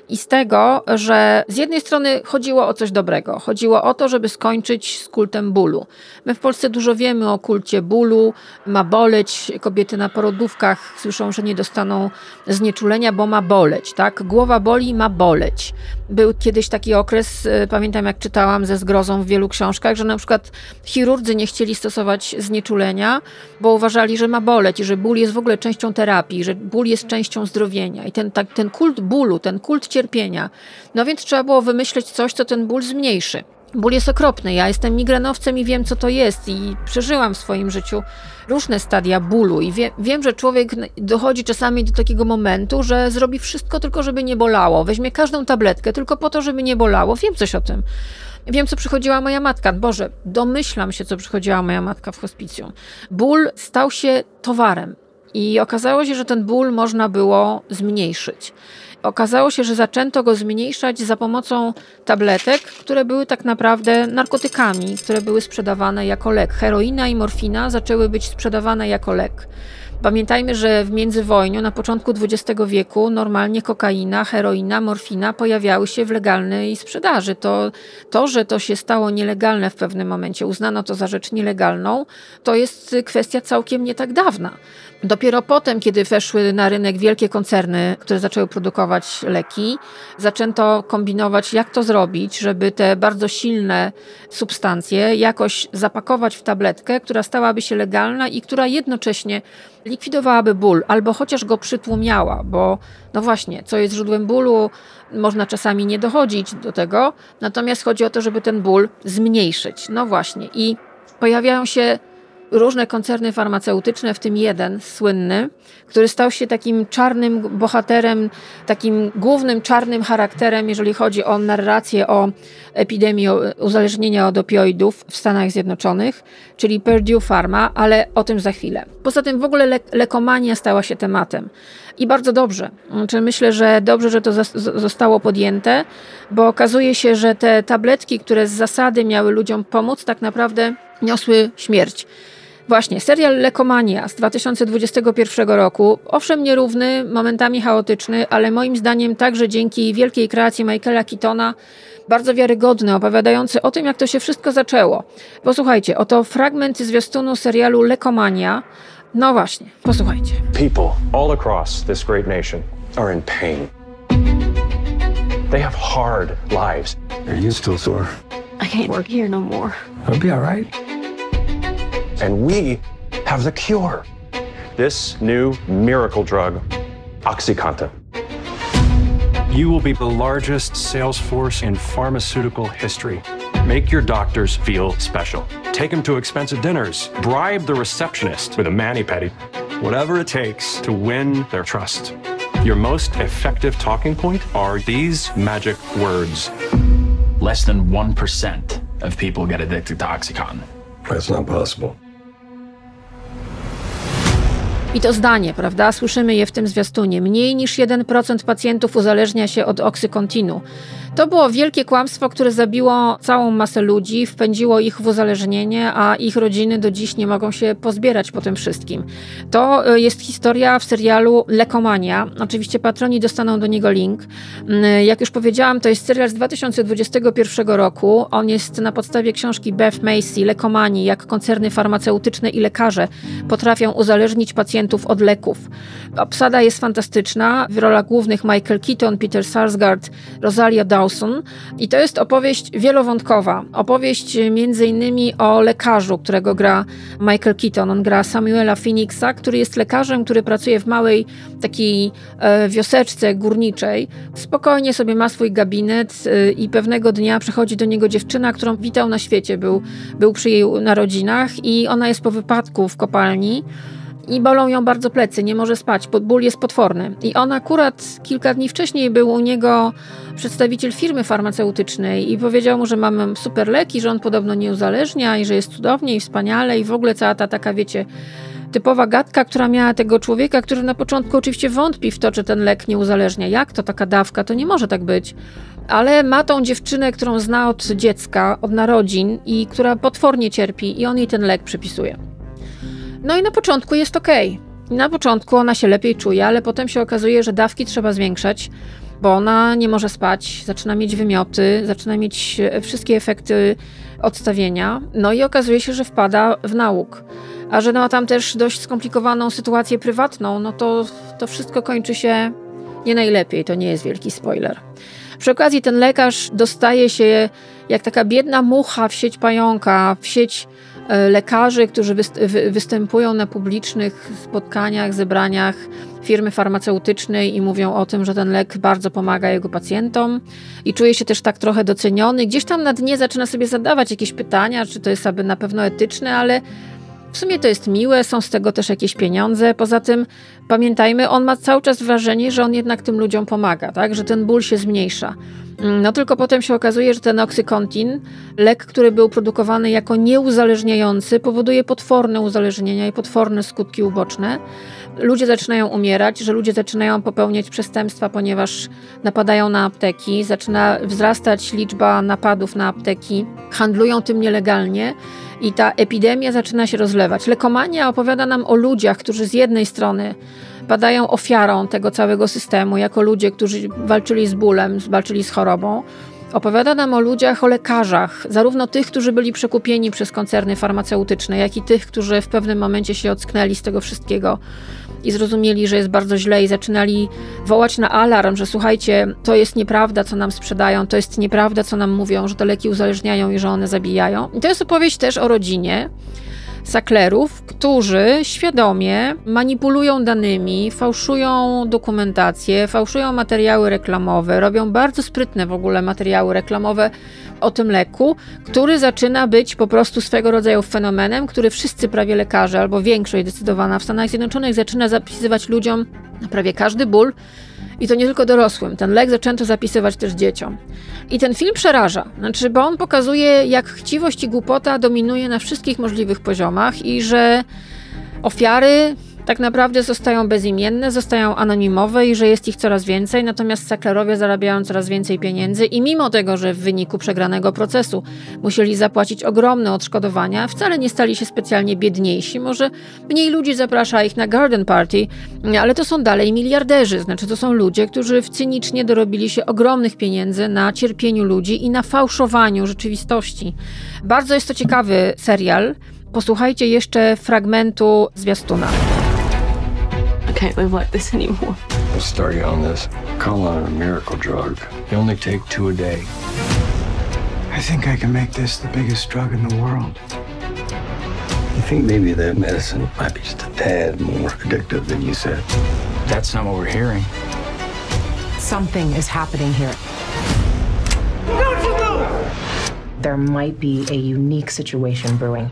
i z tego, że z jednej strony chodziło o coś dobrego. Chodziło o to, żeby skończyć z kultem bólu. My w Polsce dużo wiemy o kulcie bólu. Ma boleć. Kobiety na porodówkach słyszą, że nie dostaną znieczulenia, bo ma boleć. Tak? Głowa boli, ma boleć. Był kiedyś taki okres, y, pamiętam jak czytałam ze zgrozą w wielu książkach, że na przykład chirurdzy nie chcieli stosować znieczulenia, bo uważali, że ma boleć i że ból jest w ogóle częścią terapii, że ból jest częścią zdrowienia. I ten, tak, ten kult bólu, ten kult cierpienia. No więc trzeba było wymyśleć coś, co ten ból zmniejszy. Ból jest okropny. Ja jestem migrenowcem i wiem, co to jest, i przeżyłam w swoim życiu różne stadia bólu. I wie, wiem, że człowiek dochodzi czasami do takiego momentu, że zrobi wszystko tylko, żeby nie bolało. Weźmie każdą tabletkę tylko po to, żeby nie bolało. Wiem coś o tym. Wiem, co przychodziła moja matka. Boże, domyślam się, co przychodziła moja matka w hospicjum. Ból stał się towarem. I okazało się, że ten ból można było zmniejszyć okazało się, że zaczęto go zmniejszać za pomocą tabletek, które były tak naprawdę narkotykami, które były sprzedawane jako lek. Heroina i morfina zaczęły być sprzedawane jako lek. Pamiętajmy, że w międzywojniu, na początku XX wieku, normalnie kokaina, heroina, morfina pojawiały się w legalnej sprzedaży. To, to, że to się stało nielegalne w pewnym momencie, uznano to za rzecz nielegalną, to jest kwestia całkiem nie tak dawna. Dopiero potem, kiedy weszły na rynek wielkie koncerny, które zaczęły produkować leki, zaczęto kombinować, jak to zrobić, żeby te bardzo silne substancje jakoś zapakować w tabletkę, która stałaby się legalna i która jednocześnie likwidowałaby ból albo chociaż go przytłumiała, bo no właśnie, co jest źródłem bólu, można czasami nie dochodzić do tego, natomiast chodzi o to, żeby ten ból zmniejszyć. No właśnie i pojawiają się różne koncerny farmaceutyczne, w tym jeden słynny, który stał się takim czarnym bohaterem, takim głównym czarnym charakterem, jeżeli chodzi o narrację o epidemii uzależnienia od opioidów w Stanach Zjednoczonych, czyli Purdue Pharma, ale o tym za chwilę. Poza tym w ogóle le lekomania stała się tematem. I bardzo dobrze. Znaczy myślę, że dobrze, że to zostało podjęte, bo okazuje się, że te tabletki, które z zasady miały ludziom pomóc, tak naprawdę niosły śmierć. Właśnie, serial Lekomania z 2021 roku, owszem nierówny, momentami chaotyczny, ale moim zdaniem także dzięki wielkiej kreacji Michaela Keatona bardzo wiarygodny, opowiadający o tym, jak to się wszystko zaczęło. Posłuchajcie, oto fragment zwiastunu serialu Lekomania. No właśnie, posłuchajcie. People all across this great nation are in pain. They have hard lives. Are you still sore? I can't work here no more. I'll be all right. And we have the cure. This new miracle drug, OxyContin. You will be the largest sales force in pharmaceutical history. Make your doctors feel special. Take them to expensive dinners. Bribe the receptionist with a mani-pedi. Whatever it takes to win their trust. Your most effective talking point are these magic words. Less than 1% of people get addicted to Oxycontin. That's not possible. I to zdanie, prawda? Słyszymy je w tym zwiastunie. Mniej niż 1% pacjentów uzależnia się od oksykontinu. To było wielkie kłamstwo, które zabiło całą masę ludzi, wpędziło ich w uzależnienie, a ich rodziny do dziś nie mogą się pozbierać po tym wszystkim. To e, jest historia w serialu Lekomania. Oczywiście patroni dostaną do niego link. Mm, jak już powiedziałam, to jest serial z 2021 roku. On jest na podstawie książki Beth Macy, Lekomanii, jak koncerny farmaceutyczne i lekarze potrafią uzależnić pacjentów od leków. Obsada jest fantastyczna. W rolach głównych Michael Keaton, Peter Sarsgaard, Rosalia Dawson, I to jest opowieść wielowątkowa. Opowieść między innymi o lekarzu, którego gra Michael Keaton. On gra Samuela Phoenixa, który jest lekarzem, który pracuje w małej takiej e, wioseczce górniczej. Spokojnie sobie ma swój gabinet e, i pewnego dnia przychodzi do niego dziewczyna, którą witał na świecie. Był, był przy jej narodzinach i ona jest po wypadku w kopalni i bolą ją bardzo plecy, nie może spać, ból jest potworny. I on akurat kilka dni wcześniej był u niego przedstawiciel firmy farmaceutycznej i powiedział mu, że mamy super leki, że on podobno nie uzależnia i że jest cudownie i wspaniale i w ogóle cała ta taka, wiecie, typowa gadka, która miała tego człowieka, który na początku oczywiście wątpi w to, czy ten lek nie uzależnia. Jak to taka dawka? To nie może tak być. Ale ma tą dziewczynę, którą zna od dziecka, od narodzin i która potwornie cierpi i on jej ten lek przypisuje. No i na początku jest ok. Na początku ona się lepiej czuje, ale potem się okazuje, że dawki trzeba zwiększać, bo ona nie może spać, zaczyna mieć wymioty, zaczyna mieć e, wszystkie efekty odstawienia. No i okazuje się, że wpada w nauk. A że ma tam też dość skomplikowaną sytuację prywatną, no to to wszystko kończy się nie najlepiej. To nie jest wielki spoiler. Przy okazji ten lekarz dostaje się jak taka biedna mucha w sieć pająka, w sieć lekarzy, którzy występują na publicznych spotkaniach, zebraniach firmy farmaceutycznej i mówią o tym, że ten lek bardzo pomaga jego pacjentom i czuje się też tak trochę doceniony. Gdzieś tam na dnie zaczyna sobie zadawać jakieś pytania, czy to jest aby na pewno etyczne, ale w sumie to jest miłe, są z tego też jakieś pieniądze. Poza tym pamiętajmy, on ma cały czas wrażenie, że on jednak tym ludziom pomaga, tak? że ten ból się zmniejsza. Mm, no tylko potem się okazuje, że ten oksykontin, lek, który był produkowany jako nieuzależniający, powoduje potworne uzależnienia i potworne skutki uboczne. Ludzie zaczynają umierać, że ludzie zaczynają popełniać przestępstwa, ponieważ napadają na apteki, zaczyna wzrastać liczba napadów na apteki, handlują tym nielegalnie i ta epidemia zaczyna się rozlewać. Lekomania opowiada nam o ludziach, którzy z jednej strony padają ofiarą tego całego systemu, jako ludzie, którzy walczyli z bólem, walczyli z chorobą. Opowiada nam o ludziach, o lekarzach, zarówno tych, którzy byli przekupieni przez koncerny farmaceutyczne, jak i tych, którzy w pewnym momencie się ocknęli z tego wszystkiego i zrozumieli, że jest bardzo źle i zaczynali wołać na alarm, że słuchajcie, to jest nieprawda, co nam sprzedają, to jest nieprawda, co nam mówią, że te leki uzależniają i że one zabijają. I to jest opowieść też o rodzinie, saklerów, którzy świadomie manipulują danymi, fałszują dokumentację, fałszują materiały reklamowe, robią bardzo sprytne w ogóle materiały reklamowe o tym leku, który zaczyna być po prostu swego rodzaju fenomenem, który wszyscy prawie lekarze, albo większość zdecydowana w Stanach Zjednoczonych zaczyna zapisywać ludziom na prawie każdy ból. I to nie tylko dorosłym. Ten lek zaczęto zapisywać też dzieciom. I ten film przeraża, znaczy, bo on pokazuje, jak chciwość i głupota dominuje na wszystkich możliwych poziomach i że ofiary tak naprawdę zostają bezimienne, zostają anonimowe i że jest ich coraz więcej, natomiast saklerowie zarabiają coraz więcej pieniędzy i mimo tego, że w wyniku przegranego procesu musieli zapłacić ogromne odszkodowania, wcale nie stali się specjalnie biedniejsi. Może mniej ludzi zaprasza ich na garden party, ale to są dalej miliarderzy, znaczy to są ludzie, którzy cynicznie dorobili się ogromnych pieniędzy na cierpieniu ludzi i na fałszowaniu rzeczywistości. Bardzo jest to ciekawy serial. Posłuchajcie jeszcze fragmentu zwiastuna. I can't live like this anymore. Let's start you on this. Call on a miracle drug. You only take two a day. I think I can make this the biggest drug in the world. You think maybe that medicine might be just a tad more addictive than you said? That's not what we're hearing. Something is happening here. There might be a unique situation brewing.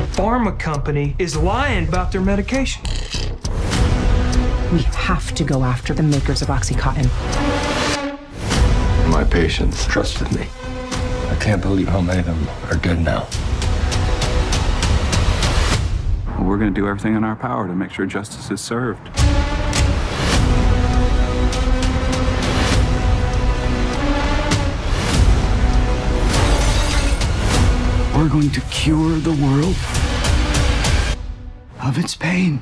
A pharma company is lying about their medication. We have to go after the makers of Oxycontin. My patients trusted me. I can't believe how many of them are dead now. We're going to do everything in our power to make sure justice is served. We're going to cure the world of its pain.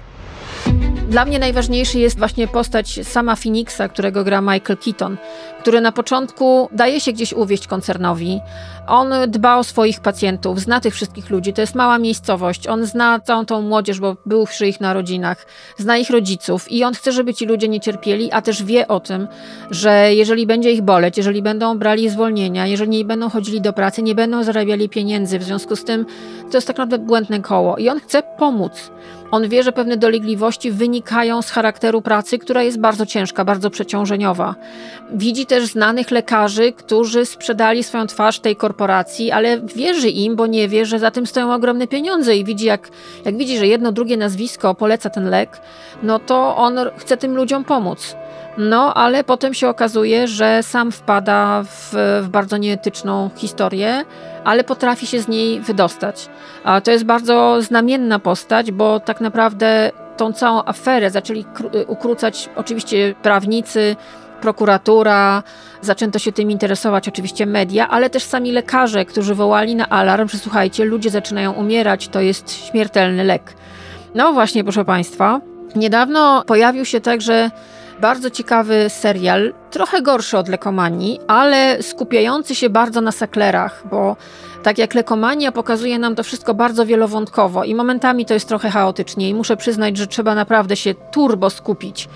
Dla mnie najważniejszy jest właśnie postać sama Phoenixa, którego gra Michael Keaton, który na początku daje się gdzieś uwieść koncernowi. On dba o swoich pacjentów, zna tych wszystkich ludzi. To jest mała miejscowość. On zna całą tą młodzież, bo był przy ich narodzinach, zna ich rodziców i on chce, żeby ci ludzie nie cierpieli, a też wie o tym, że jeżeli będzie ich boleć, jeżeli będą brali zwolnienia, jeżeli nie będą chodzili do pracy, nie będą zarabiali pieniędzy. W związku z tym to jest tak naprawdę błędne koło i on chce pomóc. On wie, że pewne dolegliwości wynikają z charakteru pracy, która jest bardzo ciężka, bardzo przeciążeniowa. Widzi też znanych lekarzy, którzy sprzedali swoją twarz tej korporacji, ale wierzy im, bo nie wie, że za tym stoją ogromne pieniądze i widzi, jak, jak widzi, że jedno, drugie nazwisko poleca ten lek, no to on chce tym ludziom pomóc. No, ale potem się okazuje, że sam wpada w, w, bardzo nieetyczną historię, ale potrafi się z niej wydostać. A to jest bardzo znamienna postać, bo tak naprawdę tą całą aferę zaczęli ukrócać oczywiście prawnicy, prokuratura, zaczęto się tym interesować oczywiście media, ale też sami lekarze, którzy wołali na alarm, że słuchajcie, ludzie zaczynają umierać, to jest śmiertelny lek. No właśnie, proszę Państwa, niedawno pojawił się także bardzo ciekawy serial, trochę gorszy od Lekomanii, ale skupiający się bardzo na saklerach, bo tak jak Lekomania pokazuje nam to wszystko bardzo wielowątkowo i momentami to jest trochę chaotycznie i muszę przyznać, że trzeba naprawdę się turbo skupić.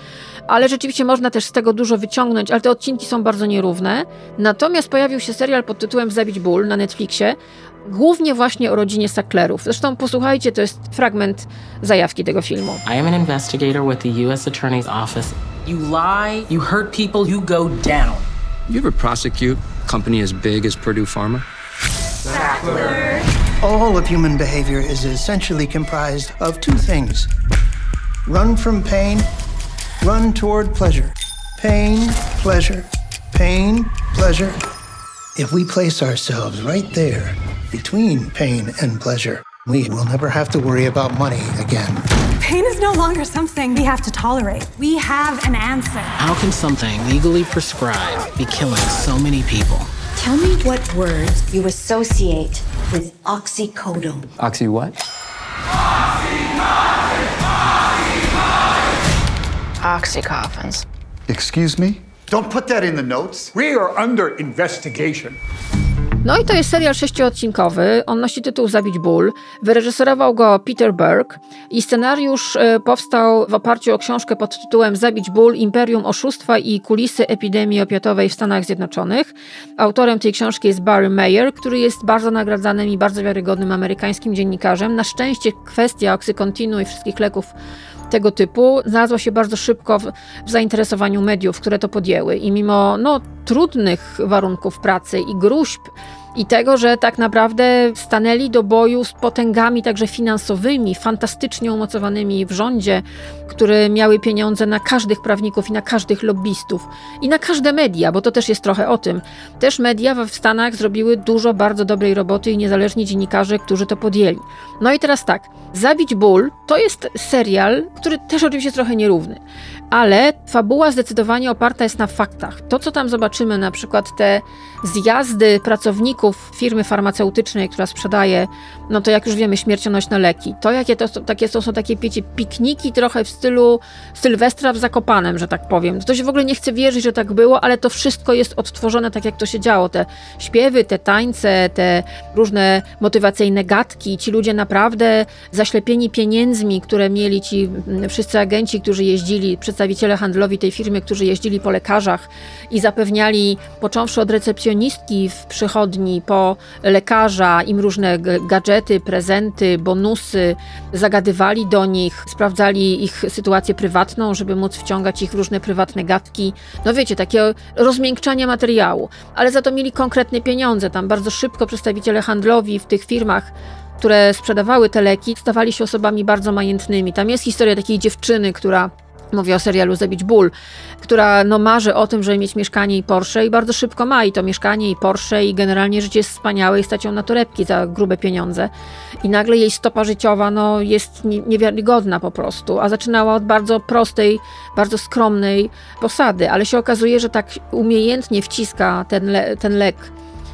Ale rzeczywiście można też z tego dużo wyciągnąć, ale te odcinki są bardzo nierówne. Natomiast pojawił się serial pod tytułem Zabić ból na Netflixie, głównie właśnie o rodzinie Sacklerów. Zresztą posłuchajcie, to jest fragment zajawki tego filmu. I am an investigator with the U.S. Attorney's Office. You lie, you hurt people, you go down. You ever prosecute a company as big as Purdue Pharma? Sackler. All of human behavior is essentially comprised of two things run from pain, run toward pleasure. Pain, pleasure, pain, pleasure. If we place ourselves right there between pain and pleasure, we will never have to worry about money again. Pain is no longer something we have to tolerate. We have an answer. How can something legally prescribed be killing so many people? Tell me what words you associate with oxycodone. Oxy what? Oxycoffins. Excuse me? Don't put that in the notes. We are under investigation. No i to jest serial sześciodcinkowy. On nosi tytuł Zabić ból. Wyreżyserował go Peter Berg i scenariusz e, powstał w oparciu o książkę pod tytułem Zabić ból, Imperium Oszustwa i kulisy epidemii opiatowej w Stanach Zjednoczonych. Autorem tej książki jest Barry Mayer, który jest bardzo nagradzanym i bardzo wiarygodnym amerykańskim dziennikarzem. Na szczęście kwestia oksykontinu i wszystkich leków tego typu znalazła się bardzo szybko w, w, zainteresowaniu mediów, które to podjęły. I mimo no, trudnych warunków pracy i gruźb, i tego, że tak naprawdę stanęli do boju z potęgami także finansowymi, fantastycznie umocowanymi w rządzie, które miały pieniądze na każdych prawników i na każdych lobbystów i na każde media, bo to też jest trochę o tym. Też media w Stanach zrobiły dużo bardzo dobrej roboty i niezależni dziennikarze, którzy to podjęli. No i teraz tak, Zabić ból to jest serial, który też oczywiście jest trochę nierówny ale fabuła zdecydowanie oparta jest na faktach. To, co tam zobaczymy, na przykład te zjazdy pracowników firmy farmaceutycznej, która sprzedaje, no to jak już wiemy, śmiercionośne leki. To, jakie to, takie, to są takie, wiecie, pikniki trochę w stylu Sylwestra w Zakopanem, że tak powiem. To się w ogóle nie chce wierzyć, że tak było, ale to wszystko jest odtworzone tak, jak to się działo. Te śpiewy, te tańce, te różne motywacyjne gadki. Ci ludzie naprawdę zaślepieni pieniędzmi, które mieli ci mm, wszyscy agenci, którzy jeździli, przedstawiciele przedstawiciele handlowi tej firmy, którzy jeździli po lekarzach i zapewniali, począwszy od recepcjonistki w przychodni, po lekarza, im różne gadżety, prezenty, bonusy, zagadywali do nich, sprawdzali ich sytuację prywatną, żeby móc wciągać ich w różne prywatne gadki. No wiecie, takie rozmiękczanie materiału, ale za to mieli konkretne pieniądze. Tam bardzo szybko przedstawiciele handlowi w tych firmach które sprzedawały te leki, stawali się osobami bardzo majętnymi. Tam jest historia takiej dziewczyny, która Mówię o serialu Zabić Ból, która no, marzy o tym, żeby mieć mieszkanie i Porsche i bardzo szybko ma i to mieszkanie i Porsche i generalnie życie jest wspaniałe i stać ją na torebki za grube pieniądze. I nagle jej stopa życiowa no, jest niewiarygodna po prostu, a zaczynała od bardzo prostej, bardzo skromnej posady, ale się okazuje, że tak umiejętnie wciska ten, le ten lek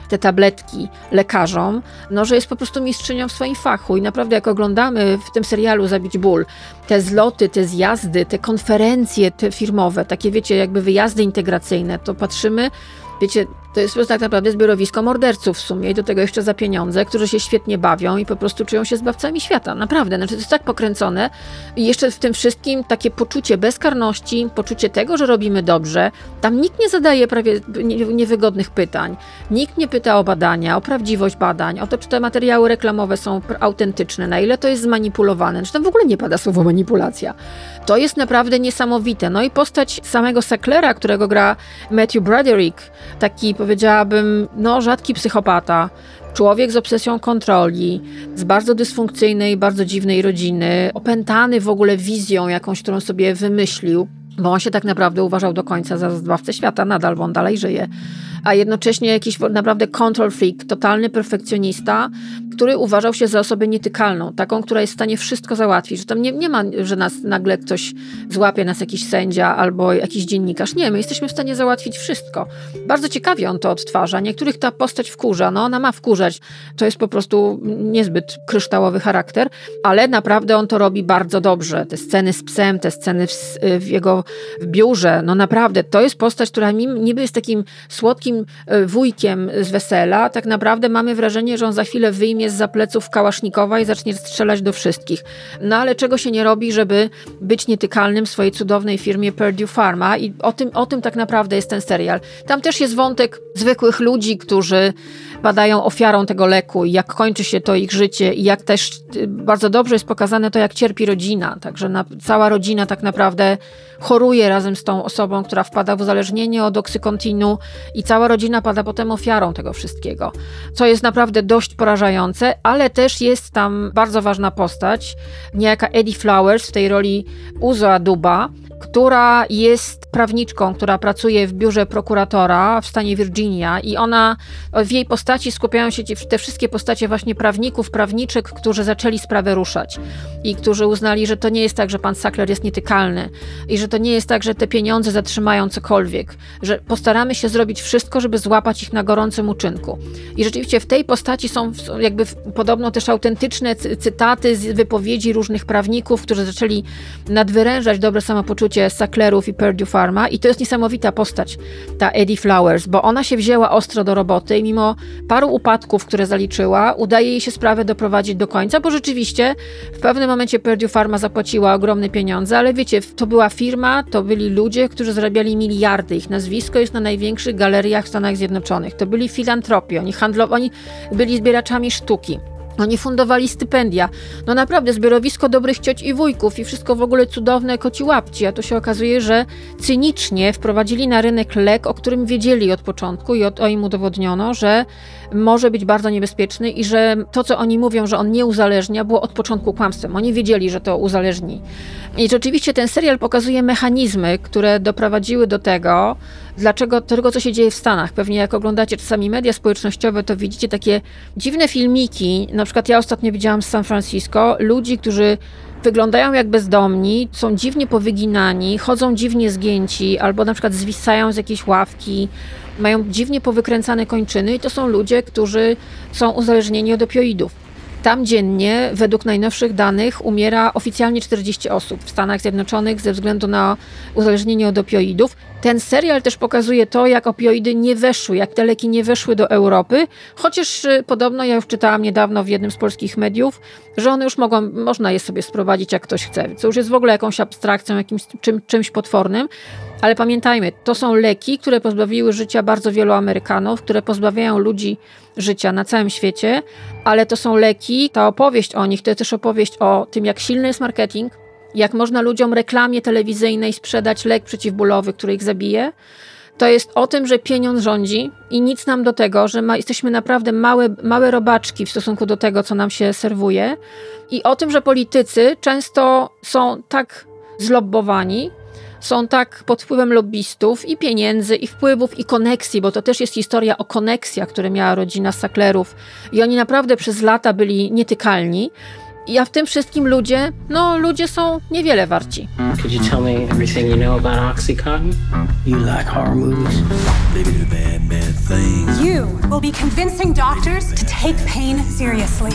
te tabletki lekarzom, no, że jest po prostu mistrzynią w swoim fachu. I naprawdę, jak oglądamy w tym serialu Zabić Ból, te zloty, te zjazdy, te konferencje te firmowe, takie wiecie, jakby wyjazdy integracyjne, to patrzymy, wiecie, to jest tak naprawdę zbiorowisko morderców w sumie i do tego jeszcze za pieniądze, którzy się świetnie bawią i po prostu czują się zbawcami świata. Naprawdę, znaczy to jest tak pokręcone i jeszcze w tym wszystkim takie poczucie bezkarności, poczucie tego, że robimy dobrze. Tam nikt nie zadaje prawie niewygodnych pytań. Nikt nie pyta o badania, o prawdziwość badań, o to, czy te materiały reklamowe są autentyczne, na ile to jest zmanipulowane. Czy tam w ogóle nie pada słowo manipulacja. To jest naprawdę niesamowite. No i postać samego Sacklera, którego gra Matthew Broderick, taki powiedziałabym, no, rzadki psychopata, człowiek z obsesją kontroli, z bardzo dysfunkcyjnej, bardzo dziwnej rodziny, opętany w ogóle wizją jakąś, którą sobie wymyślił, bo on się tak naprawdę uważał do końca za zbawcę świata, nadal, bo on dalej żyje a jednocześnie jakiś naprawdę control freak, totalny perfekcjonista, który uważał się za osobę nietykalną, taką, która jest w stanie wszystko załatwić. Że tam nie, nie ma, że nas nagle ktoś złapie, nas jakiś sędzia albo jakiś dziennikarz. Nie, my jesteśmy w stanie załatwić wszystko. Bardzo ciekawie on to odtwarza. Niektórych ta postać wkurza, no ona ma wkurzać. To jest po prostu niezbyt kryształowy charakter, ale naprawdę on to robi bardzo dobrze. Te sceny z psem, te sceny w, w jego w biurze, no naprawdę, to jest postać, która niby jest takim słodkim takim e, wujkiem z wesela, tak naprawdę mamy wrażenie, że on za chwilę wyjmie z zapleców Kałasznikowa i zacznie strzelać do wszystkich. No ale czego się nie robi, żeby być nietykalnym w swojej cudownej firmie Purdue Pharma i o tym, o tym tak naprawdę jest ten serial. Tam też jest wątek zwykłych ludzi, którzy padają ofiarą tego leku i jak kończy się to ich życie i jak też y, bardzo dobrze jest pokazane to, jak cierpi rodzina. Także na, cała rodzina tak naprawdę choruje razem z tą osobą, która wpada w uzależnienie od oksykontinu i cała rodzina pada potem ofiarą tego wszystkiego. Co jest naprawdę dość porażające, ale też jest tam bardzo ważna postać, niejaka Eddie Flowers w tej roli Uzo Aduba, która jest prawniczką, która pracuje w biurze prokuratora w stanie Virginia i ona, w jej postaci skupiają się te wszystkie postacie właśnie prawników, prawniczek, którzy zaczęli sprawę ruszać i którzy uznali, że to nie jest tak, że pan Sackler jest nietykalny i że to nie jest tak, że te pieniądze zatrzymają cokolwiek, że postaramy się zrobić wszystko, żeby złapać ich na gorącym uczynku. I rzeczywiście w tej postaci są jakby podobno też autentyczne cytaty z wypowiedzi różnych prawników, którzy zaczęli nadwyrężać dobre samopoczucie skrócie Sacklerów i Purdue Pharma i to jest niesamowita postać, ta Eddie Flowers, bo ona się wzięła ostro do roboty i mimo paru upadków, które zaliczyła, udaje jej się sprawę doprowadzić do końca, bo rzeczywiście w pewnym momencie Purdue Pharma zapłaciła ogromne pieniądze, ale wiecie, to była firma, to byli ludzie, którzy zarabiali miliardy. Ich nazwisko jest na największych galeriach w Stanach Zjednoczonych. To byli filantropi, oni handlowali, oni byli zbieraczami sztuki. Oni fundowali stypendia. No naprawdę, zbiorowisko dobrych cioć i wujków i wszystko w ogóle cudowne koci łapci. A to się okazuje, że cynicznie wprowadzili na rynek lek, o którym wiedzieli od początku i o im udowodniono, że może być bardzo niebezpieczny i że to, co oni mówią, że on nie uzależnia, było od początku kłamstwem. Oni wiedzieli, że to uzależni. I rzeczywiście ten serial pokazuje mechanizmy, które doprowadziły do tego, dlaczego tego, co się dzieje w Stanach. Pewnie jak oglądacie czasami media społecznościowe, to widzicie takie dziwne filmiki. Na przykład ja ostatnio widziałam z San Francisco ludzi, którzy wyglądają jak bezdomni, są dziwnie powyginani, chodzą dziwnie zgięci, albo na przykład zwisają z jakiejś ławki, mają dziwnie powykręcane kończyny i to są ludzie, którzy są uzależnieni od opioidów. Tam dziennie, według najnowszych danych, umiera oficjalnie 40 osób w Stanach Zjednoczonych ze względu na uzależnienie od opioidów. Ten serial też pokazuje to, jak opioidy nie weszły, jak te leki nie weszły do Europy, chociaż y, podobno, ja już czytałam niedawno w jednym z polskich mediów, że one już mogą, można je sobie sprowadzić, jak ktoś chce, co już jest w ogóle jakąś abstrakcją, jakimś czym, czymś potwornym. Ale pamiętajmy, to są leki, które pozbawiły życia bardzo wielu Amerykanów, które pozbawiają ludzi życia na całym świecie, ale to są leki, ta opowieść o nich to jest też opowieść o tym, jak silny jest marketing, jak można ludziom reklamie telewizyjnej sprzedać lek przeciwbólowy, który ich zabije. To jest o tym, że pieniądz rządzi i nic nam do tego, że ma, jesteśmy naprawdę małe, małe robaczki w stosunku do tego, co nam się serwuje. I o tym, że politycy często są tak zlobbowani, są tak pod wpływem lobbystów i pieniędzy, i wpływów, i koneksji, bo to też jest historia o koneksjach, które miała rodzina Sacklerów. I oni naprawdę przez lata byli nietykalni. A w tym wszystkim ludzie, no ludzie są niewiele warci. Could you tell me everything you know about Oxycontin? You like horror movies? Baby, the bad, bad things. You will be convincing doctors to take pain seriously.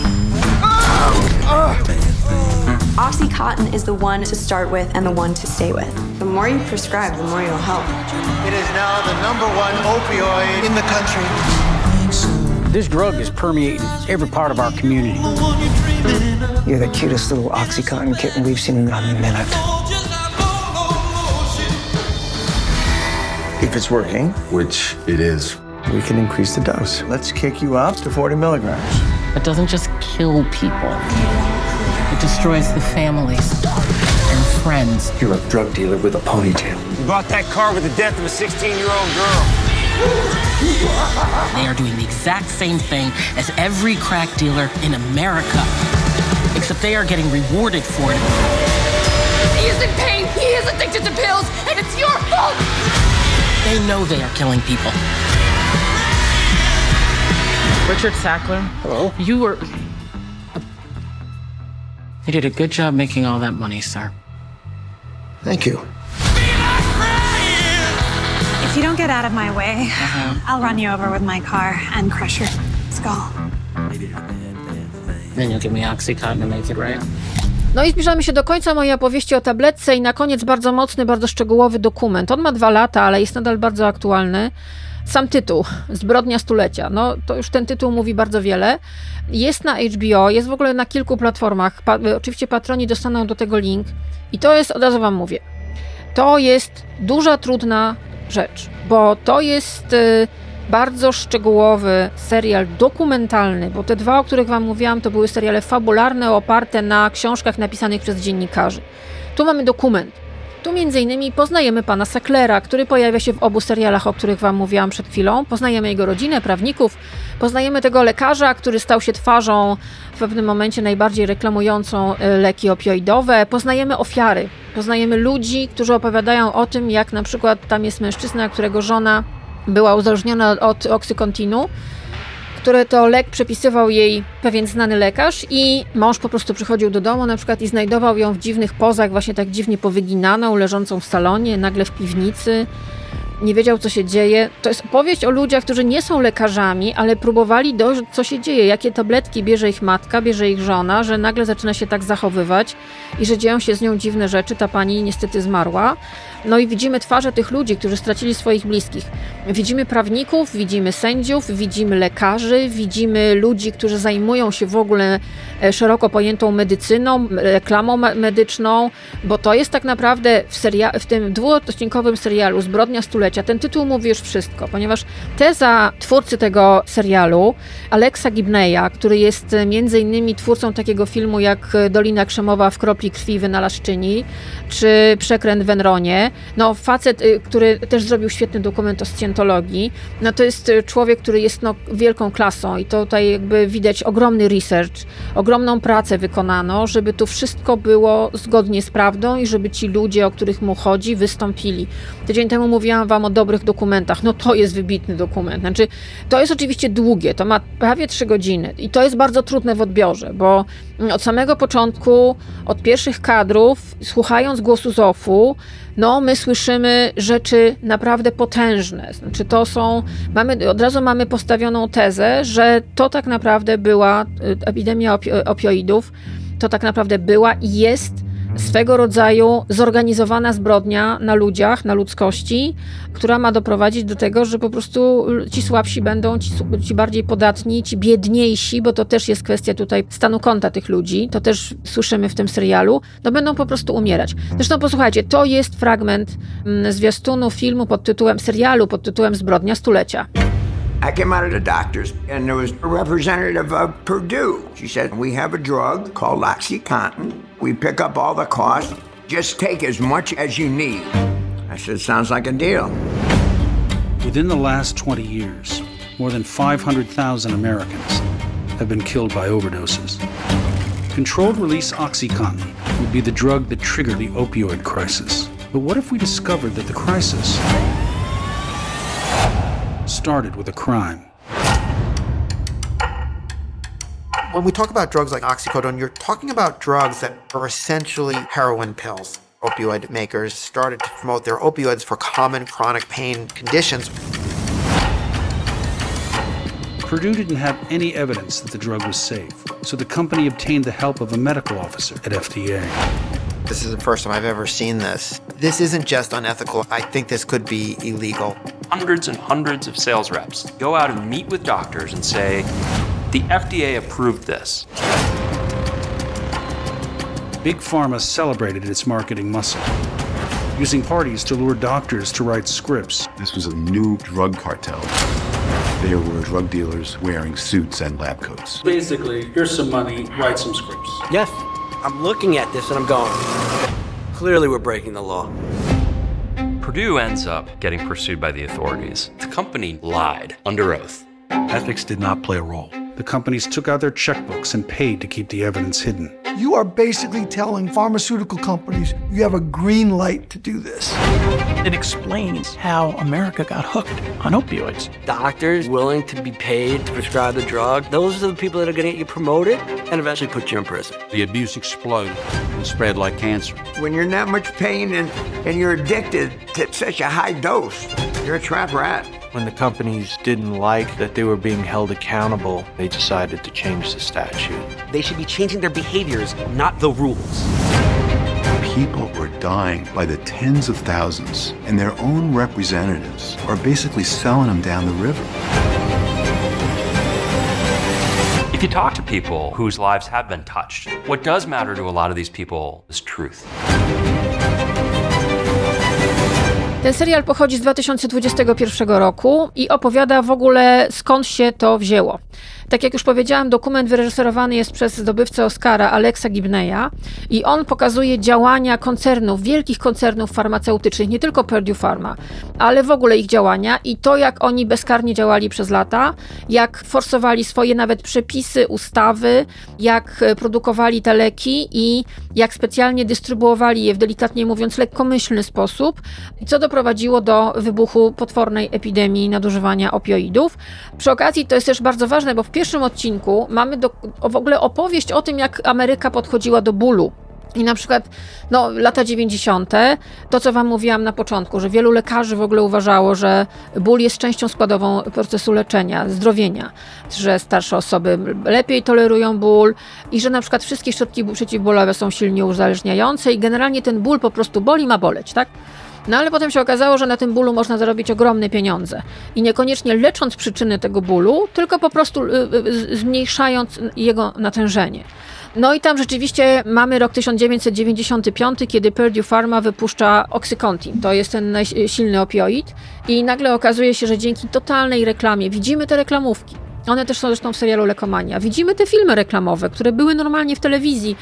Oxycontin is the one to start with and the one to stay with. The more you prescribe, the more you'll help. It is now the number one opioid in the country. This drug is permeating every part of our community. You're the cutest little Oxycontin kitten we've seen in a minute. If it's working, which it is, we can increase the dose. Let's kick you up to 40 milligrams. It doesn't just kill people, it destroys the families and friends. You're a drug dealer with a ponytail. You bought that car with the death of a 16 year old girl. They are doing the exact same thing as every crack dealer in America, except they are getting rewarded for it. He is in pain. He is addicted to pills, and it's your fault. They know they are killing people. Richard Sackler. Hello. You were. You did a good job making all that money, sir. Thank you. If you don't get out of my way, uh-huh. I'll run you over with my car and crush your skull. Then you'll give me make it. No i zbliżamy się do końca mojej opowieści o tabletce i na koniec bardzo mocny, bardzo szczegółowy dokument. On ma dwa lata, ale jest nadal bardzo aktualny. Sam tytuł, Zbrodnia stulecia. No to już ten tytuł mówi bardzo wiele. Jest na HBO, jest w ogóle na kilku platformach. Pa oczywiście patroni dostaną do tego link. I to jest, od razu wam mówię, to jest duża, trudna rzecz, bo to jest y, bardzo szczegółowy serial dokumentalny, bo te dwa, o których wam mówiłam, to były seriale fabularne oparte na książkach napisanych przez dziennikarzy. Tu mamy dokument. Tu innymi poznajemy pana Sacklera, który pojawia się w obu serialach, o których wam mówiłam przed chwilą. Poznajemy jego rodzinę, prawników, poznajemy tego lekarza, który stał się twarzą w pewnym momencie najbardziej reklamującą y, leki opioidowe. Poznajemy ofiary, poznajemy ludzi, którzy opowiadają o tym, jak na przykład tam jest mężczyzna, którego żona była uzależniona od oksykontinu które to lek przepisywał jej pewien znany lekarz i mąż po prostu przychodził do domu na przykład i znajdował ją w dziwnych pozach, właśnie tak dziwnie powyginaną, leżącą w salonie, nagle w piwnicy. Nie wiedział, co się dzieje. To jest opowieść o ludziach, którzy nie są lekarzami, ale próbowali dojść, co się dzieje, jakie tabletki bierze ich matka, bierze ich żona, że nagle zaczyna się tak zachowywać i że dzieją się z nią dziwne rzeczy. Ta pani niestety zmarła. No i widzimy twarze tych ludzi, którzy stracili swoich bliskich. Widzimy prawników, widzimy sędziów, widzimy lekarzy, widzimy ludzi, którzy zajmują się w ogóle e, szeroko pojętą medycyną, reklamą medyczną, bo to jest tak naprawdę w, seria- w tym dwuodcinkowym serialu Zbrodnia Stulecia, ten tytuł mówi już wszystko, ponieważ teza twórcy tego serialu, Alexa Gibneya, który jest e, między innymi twórcą takiego filmu jak Dolina Krzemowa w kropli krwi wynalazczyni, czy Przekręt w Enronie, no facet, y, który też zrobił świetny dokument o scjentologii, no to jest człowiek, który jest no, wielką klasą i tutaj jakby widać ogromny research, ogromną pracę wykonano, żeby tu wszystko było zgodnie z prawdą i żeby ci ludzie, o których mu chodzi, wystąpili. Tydzień temu mówiłam wam o dobrych dokumentach, no to jest wybitny dokument. Znaczy, to jest oczywiście długie, to ma prawie trzy godziny i to jest bardzo trudne w odbiorze, bo od samego początku, od pierwszych kadrów, słuchając głosu Zofu, no my słyszymy rzeczy naprawdę potężne. Znaczy to są, mamy, od razu mamy postawioną tezę, że to tak naprawdę była y, epidemia opioidów, to tak naprawdę była i jest swego rodzaju zorganizowana zbrodnia na ludziach, na ludzkości, która ma doprowadzić do tego, że po prostu ci słabsi będą, ci, ci, bardziej podatni, ci biedniejsi, bo to też jest kwestia tutaj stanu konta tych ludzi, to też słyszymy w tym serialu, no będą po prostu umierać. Zresztą posłuchajcie, to jest fragment mm, zwiastunu filmu pod tytułem, serialu pod tytułem Zbrodnia Stulecia. I came out of the doctor's, and there was a representative of Purdue. She said, We have a drug called Oxycontin. We pick up all the costs. Just take as much as you need. I said, Sounds like a deal. Within the last 20 years, more than 500,000 Americans have been killed by overdoses. Controlled release Oxycontin would be the drug that triggered the opioid crisis. But what if we discovered that the crisis started with a crime. When we talk about drugs like oxycodone, you're talking about drugs that are essentially heroin pills. Opioid makers started to promote their opioids for common chronic pain conditions. Purdue didn't have any evidence that the drug was safe, so the company obtained the help of a medical officer at FDA. This is the first time I've ever seen this. This isn't just unethical. I think this could be illegal. Hundreds and hundreds of sales reps go out and meet with doctors and say, the FDA approved this. Big Pharma celebrated its marketing muscle, using parties to lure doctors to write scripts. This was a new drug cartel. There were drug dealers wearing suits and lab coats. Basically, here's some money, write some scripts. Yes, I'm looking at this and I'm going, clearly we're breaking the law. Purdue ends up getting pursued by the authorities. The company lied under oath. Ethics did not play a role. The companies took out their checkbooks and paid to keep the evidence hidden. You are basically telling pharmaceutical companies you have a green light to do this. It explains how America got hooked on opioids. Doctors willing to be paid to prescribe the drug, those are the people that are going to get you promoted and eventually put you in prison. The abuse exploded and spread like cancer. When you're in that much pain and, and you're addicted to such a high dose, you're a trap rat. When the companies didn't like that they were being held accountable, they decided to change the statute. They should be changing their behaviors, not the rules. People were dying by the tens of thousands, and their own representatives are basically selling them down the river. If you talk to people whose lives have been touched, what does matter to a lot of these people is truth. Ten serial pochodzi z 2021 roku i opowiada w ogóle skąd się to wzięło. Tak jak już powiedziałam, dokument wyreżyserowany jest przez zdobywcę Oscara Alexa Gibneya i on pokazuje działania koncernów, wielkich koncernów farmaceutycznych, nie tylko Purdue Pharma, ale w ogóle ich działania i to, jak oni bezkarnie działali przez lata, jak forsowali swoje nawet przepisy, ustawy, jak produkowali te leki i jak specjalnie dystrybuowali je w delikatnie mówiąc lekkomyślny sposób, co doprowadziło do wybuchu potwornej epidemii nadużywania opioidów. Przy okazji to jest też bardzo ważne, bo w pierwszym odcinku mamy do, w ogóle opowieść o tym, jak Ameryka podchodziła do bólu I na przykład no, lata 90., to co Wam mówiłam na początku, że wielu lekarzy w ogóle uważało, że ból jest częścią składową procesu leczenia, zdrowienia, że starsze osoby lepiej tolerują ból i że na przykład wszystkie środki przeciwbólowe są silnie uzależniające i generalnie ten ból po prostu boli, ma boleć, tak? No ale potem się okazało, że na tym bólu można zarobić ogromne pieniądze. I niekoniecznie lecząc przyczyny tego bólu, tylko po prostu y, y, zmniejszając jego natężenie. No i tam rzeczywiście mamy rok 1995, kiedy Purdue Pharma wypuszcza Oxycontin. To jest ten silny opioid. I nagle okazuje się, że dzięki totalnej reklamie, widzimy te reklamówki, one też są zresztą w serialu Lekomania. Widzimy te filmy reklamowe, które były normalnie w telewizji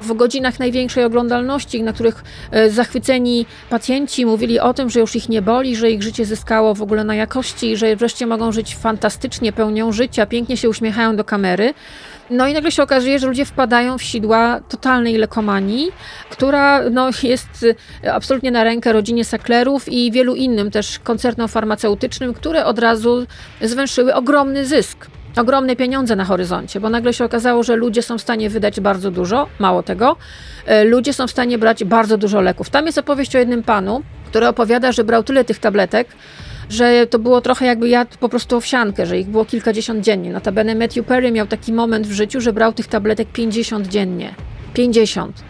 w godzinach największej oglądalności, na których e, zachwyceni pacjenci mówili o tym, że już ich nie boli, że ich życie zyskało w ogóle na jakości, że wreszcie mogą żyć fantastycznie, pełnią życia, pięknie się uśmiechają do kamery. No i nagle się okazuje, że ludzie wpadają w sidła totalnej lekomanii, która no, jest e, absolutnie na rękę rodzinie Sacklerów i wielu innym też koncernom farmaceutycznym, które od razu zwęszyły ogromny zysk ogromne pieniądze na horyzoncie, bo nagle się okazało, że ludzie są w stanie wydać bardzo dużo, mało tego, e, ludzie są w stanie brać bardzo dużo leków. Tam jest opowieść o jednym panu, który opowiada, że brał tyle tych tabletek, że to było trochę jakby jadł po prostu owsiankę, że ich było kilkadziesiąt dziennie. Notabene Matthew Perry miał taki moment w życiu, że brał tych tabletek 50 dziennie. 50.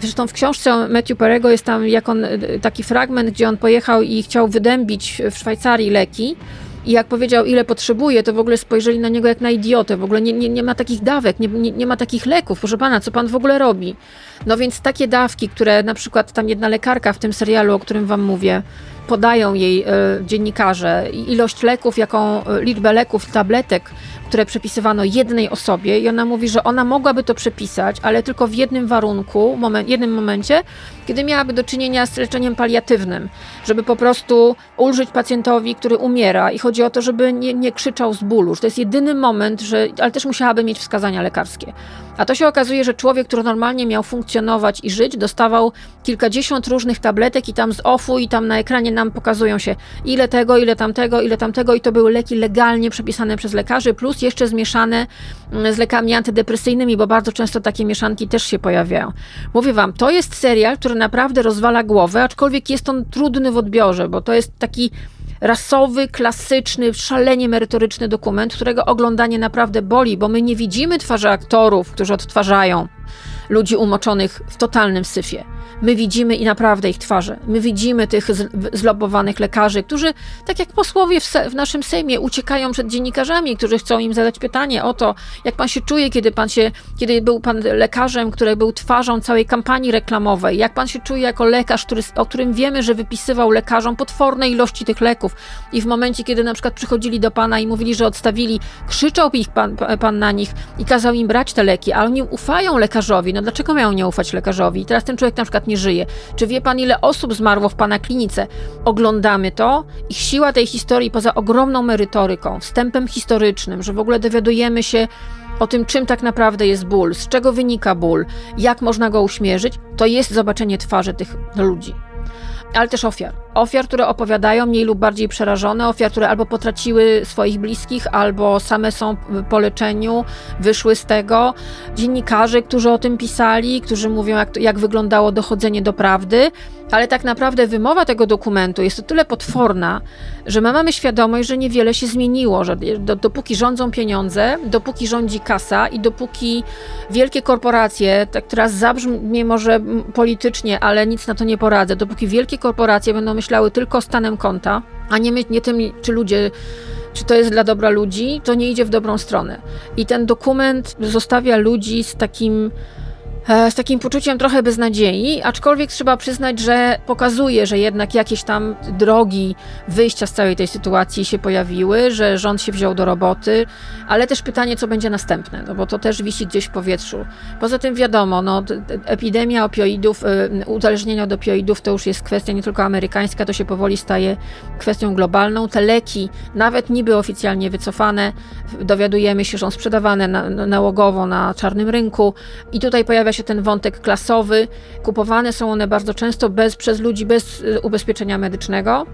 Zresztą w książce Matthew Perry'ego jest tam jak on, e, taki fragment, gdzie on pojechał i chciał wydębić w Szwajcarii leki, i jak powiedział, ile potrzebuje, to w ogóle spojrzeli na niego jak na idiotę. W ogóle nie, nie, nie ma takich dawek, nie, nie, nie ma takich leków. Proszę pana, co pan w ogóle robi? No więc takie dawki, które na przykład tam jedna lekarka w tym serialu, o którym wam mówię, podają jej y, dziennikarze, ilość leków, jaką y, liczbę leków, tabletek, które przepisywano jednej osobie. I ona mówi, że ona mogłaby to przepisać, ale tylko w jednym warunku, moment, jednym momencie, kiedy miałaby do czynienia z leczeniem paliatywnym, żeby po prostu ulżyć pacjentowi, który umiera. I chodzi o to, żeby nie, nie krzyczał z bólu, że to jest jedyny moment, że, ale też musiałaby mieć wskazania lekarskie. A to się okazuje, że człowiek, który normalnie miał funkcjonować i żyć, dostawał kilkadziesiąt różnych tabletek i tam z OFU i tam na ekranie nam pokazują się ile tego, ile tamtego, ile tamtego i to były leki legalnie przepisane przez lekarzy, plus jeszcze zmieszane mm, z lekami antydepresyjnymi, bo bardzo często takie mieszanki też się pojawiają. Mówię wam, to jest serial, który naprawdę rozwala głowę, aczkolwiek jest on trudny w odbiorze, bo to jest taki rasowy, klasyczny, szalenie merytoryczny dokument, którego oglądanie naprawdę boli, bo my nie widzimy twarzy aktorów, którzy odtwarzają ludzi umoczonych w totalnym syfie. My widzimy i naprawdę ich twarze. My widzimy tych zlobowanych lekarzy, którzy, tak jak posłowie w, w, naszym Sejmie, uciekają przed dziennikarzami, którzy chcą im zadać pytanie o to, jak pan się czuje, kiedy pan się, kiedy był pan lekarzem, który był twarzą całej kampanii reklamowej, jak pan się czuje jako lekarz, który, o którym wiemy, że wypisywał lekarzom potworne ilości tych leków i w momencie, kiedy na przykład przychodzili do pana i mówili, że odstawili, krzyczał ich pan, pan na nich i kazał im brać te leki, a oni ufają lekarzowi. No dlaczego mają nie ufać lekarzowi? I teraz ten człowiek na przykład nie żyje. Czy wie pan, ile osób zmarło w pana klinice? Oglądamy to. Ich siła tej historii, poza ogromną merytoryką, wstępem historycznym, że w ogóle dowiadujemy się o tym, czym tak naprawdę jest ból, z czego wynika ból, jak można go uśmierzyć, to jest zobaczenie twarzy tych ludzi ale też ofiar. Ofiar, które opowiadają mniej lub bardziej przerażone, ofiar, które albo potraciły swoich bliskich, albo same są po leczeniu, wyszły z tego. Dziennikarzy, którzy o tym pisali, którzy mówią, jak, jak wyglądało dochodzenie do prawdy, ale tak naprawdę wymowa tego dokumentu jest o tyle potworna, że my mamy świadomość, że niewiele się zmieniło, że do, dopóki rządzą pieniądze, dopóki rządzi kasa i dopóki wielkie korporacje, tak teraz zabrzmie może politycznie, ale nic na to nie poradzę, dopóki wielkie korporacje będą myślały tylko stanem konta, a nie, nie tym, czy ludzie czy to jest dla dobra ludzi, to nie idzie w dobrą stronę. I ten dokument zostawia ludzi z takim z takim poczuciem trochę beznadziei, aczkolwiek trzeba przyznać, że pokazuje, że jednak jakieś tam drogi wyjścia z całej tej sytuacji się pojawiły, że rząd się wziął do roboty, ale też pytanie, co będzie następne, no bo to też wisi gdzieś w powietrzu. Poza tym wiadomo, no, epidemia opioidów, y, uzależnienia od opioidów to już jest kwestia nie tylko amerykańska, to się powoli staje kwestią globalną. Te leki, nawet niby oficjalnie wycofane, dowiadujemy się, że są sprzedawane na, nałogowo na czarnym rynku i tutaj pojawia pojawia się ten wątek klasowy. Kupowane są one bardzo często bez, przez ludzi bez y, ubezpieczenia medycznego.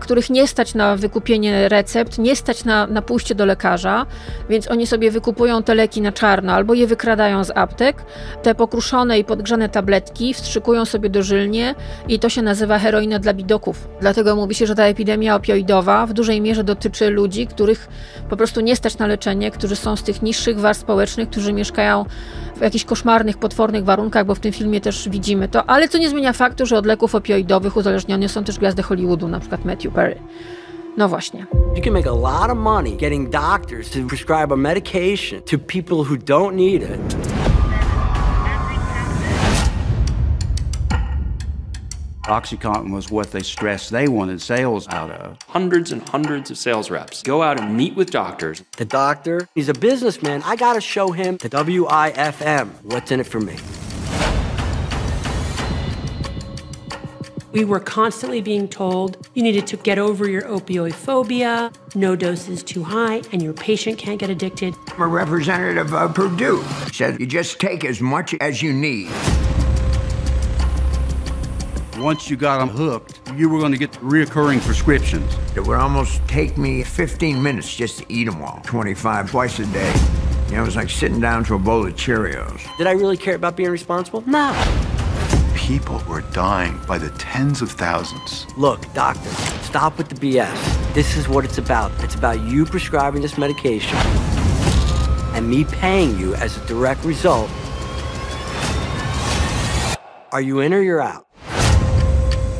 Których nie stać na wykupienie recept, nie stać na, na pójście do lekarza, więc oni sobie wykupują te leki na czarno albo je wykradają z aptek. Te pokruszone i podgrzane tabletki wstrzykują sobie dożylnie i to się nazywa heroina dla bidoków. Dlatego mówi się, że ta epidemia opioidowa w dużej mierze dotyczy ludzi, których po prostu nie stać na leczenie, którzy są z tych niższych warstw społecznych, którzy mieszkają w jakichś koszmarnych, potwornych warunkach, bo w tym filmie też widzimy to, ale co nie zmienia faktu, że od leków opioidowych uzależnione są też gwiazdy Hollywoodu, na przykład Matthew Perry. No właśnie. You can make a lot of money getting doctors to prescribe a medication to people who don't need it. Oxycontin was what they stressed they wanted sales out of. Hundreds and hundreds of sales reps go out and meet with doctors. The doctor, he's a businessman. I gotta show him the WIFM. What's in it for me? We were constantly being told you needed to get over your opioid phobia, no dose is too high, and your patient can't get addicted. A representative of Purdue said you just take as much as you need. Once you got them hooked, you were going to get reoccurring prescriptions. It would almost take me 15 minutes just to eat them all, 25 twice a day. You know, it was like sitting down to a bowl of Cheerios. Did I really care about being responsible? No. People were dying by the tens of thousands. Look, doctor, stop with the BS. This is what it's about. It's about you prescribing this medication and me paying you as a direct result. Are you in or you're out?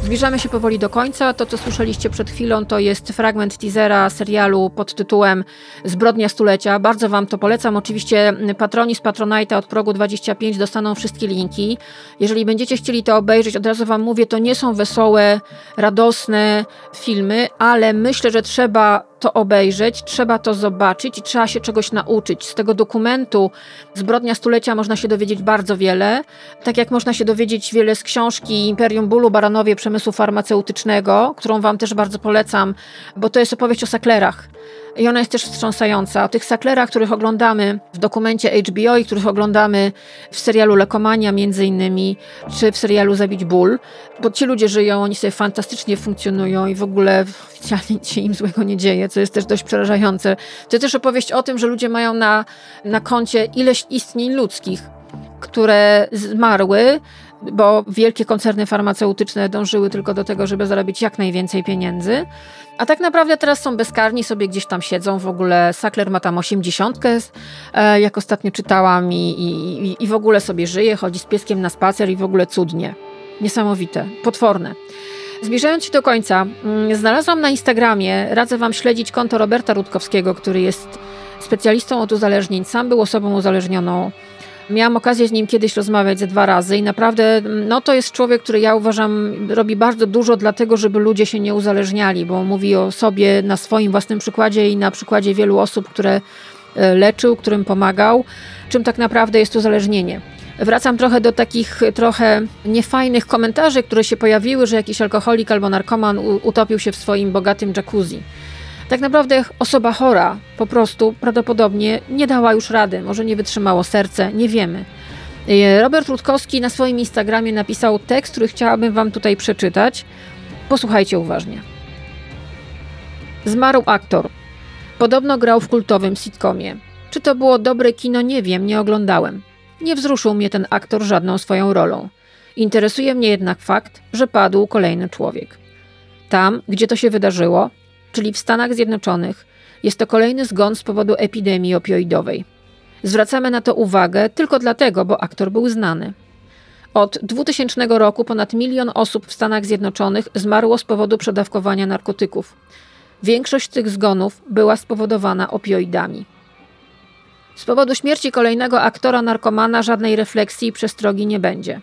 Zbliżamy się powoli do końca. To, co słyszeliście przed chwilą, to jest fragment teasera serialu pod tytułem Zbrodnia stulecia. Bardzo Wam to polecam. Oczywiście patroni z Patronite'a od progu 25 dostaną wszystkie linki. Jeżeli będziecie chcieli to obejrzeć, od razu Wam mówię, to nie są wesołe, radosne filmy, ale myślę, że trzeba to obejrzeć, trzeba to zobaczyć i trzeba się czegoś nauczyć. Z tego dokumentu Zbrodnia Stulecia można się dowiedzieć bardzo wiele, tak jak można się dowiedzieć wiele z książki Imperium Bólu, Baranowie Przemysłu Farmaceutycznego, którą Wam też bardzo polecam, bo to jest opowieść o saklerach. I ona jest też wstrząsająca. O tych saklerach, których oglądamy w dokumencie HBO i których oglądamy w serialu Lekomania między innymi, czy w serialu Zabić Ból, bo ci ludzie żyją, oni sobie fantastycznie funkcjonują i w ogóle oficjalnie się im złego nie dzieje, co jest też dość przerażające. To jest też opowieść o tym, że ludzie mają na, na koncie ileś istnień ludzkich, które zmarły, bo wielkie koncerny farmaceutyczne dążyły tylko do tego, żeby zarobić jak najwięcej pieniędzy. A tak naprawdę teraz są bezkarni, sobie gdzieś tam siedzą. W ogóle Sackler ma tam osiemdziesiątkę, e, jak ostatnio czytałam, i, i, i w ogóle sobie żyje, chodzi z pieskiem na spacer i w ogóle cudnie. Niesamowite, potworne. Zbliżając się do końca, mm, znalazłam na Instagramie, radzę Wam śledzić konto Roberta Rutkowskiego, który jest specjalistą od uzależnień. Sam był osobą uzależnioną Miałam okazję z nim kiedyś rozmawiać ze dwa razy i naprawdę no, to jest człowiek, który ja uważam robi bardzo dużo dlatego, żeby ludzie się nie uzależniali, bo mówi o sobie na swoim własnym przykładzie i na przykładzie wielu osób, które e, leczył, którym pomagał, czym tak naprawdę jest uzależnienie. Wracam trochę do takich trochę niefajnych komentarzy, które się pojawiły, że jakiś alkoholik albo narkoman utopił się w swoim bogatym jacuzzi. Tak naprawdę osoba chora po prostu prawdopodobnie nie dała już rady, może nie wytrzymało serce, nie wiemy. E, Robert Rutkowski na swoim Instagramie napisał tekst, który chciałabym Wam tutaj przeczytać. Posłuchajcie uważnie. Zmarł aktor. Podobno grał w kultowym sitcomie. Czy to było dobre kino, nie wiem, nie oglądałem. Nie wzruszył mnie ten aktor żadną swoją rolą. Interesuje mnie jednak fakt, że padł kolejny człowiek. Tam, gdzie to się wydarzyło, czyli w Stanach Zjednoczonych, jest to kolejny zgon z powodu epidemii opioidowej. Zwracamy na to uwagę tylko dlatego, bo aktor był znany. Od 2000 roku ponad milion osób w Stanach Zjednoczonych zmarło z powodu przedawkowania narkotyków. Większość tych zgonów była spowodowana opioidami. Z powodu śmierci kolejnego aktora narkomana żadnej refleksji i przestrogi nie będzie.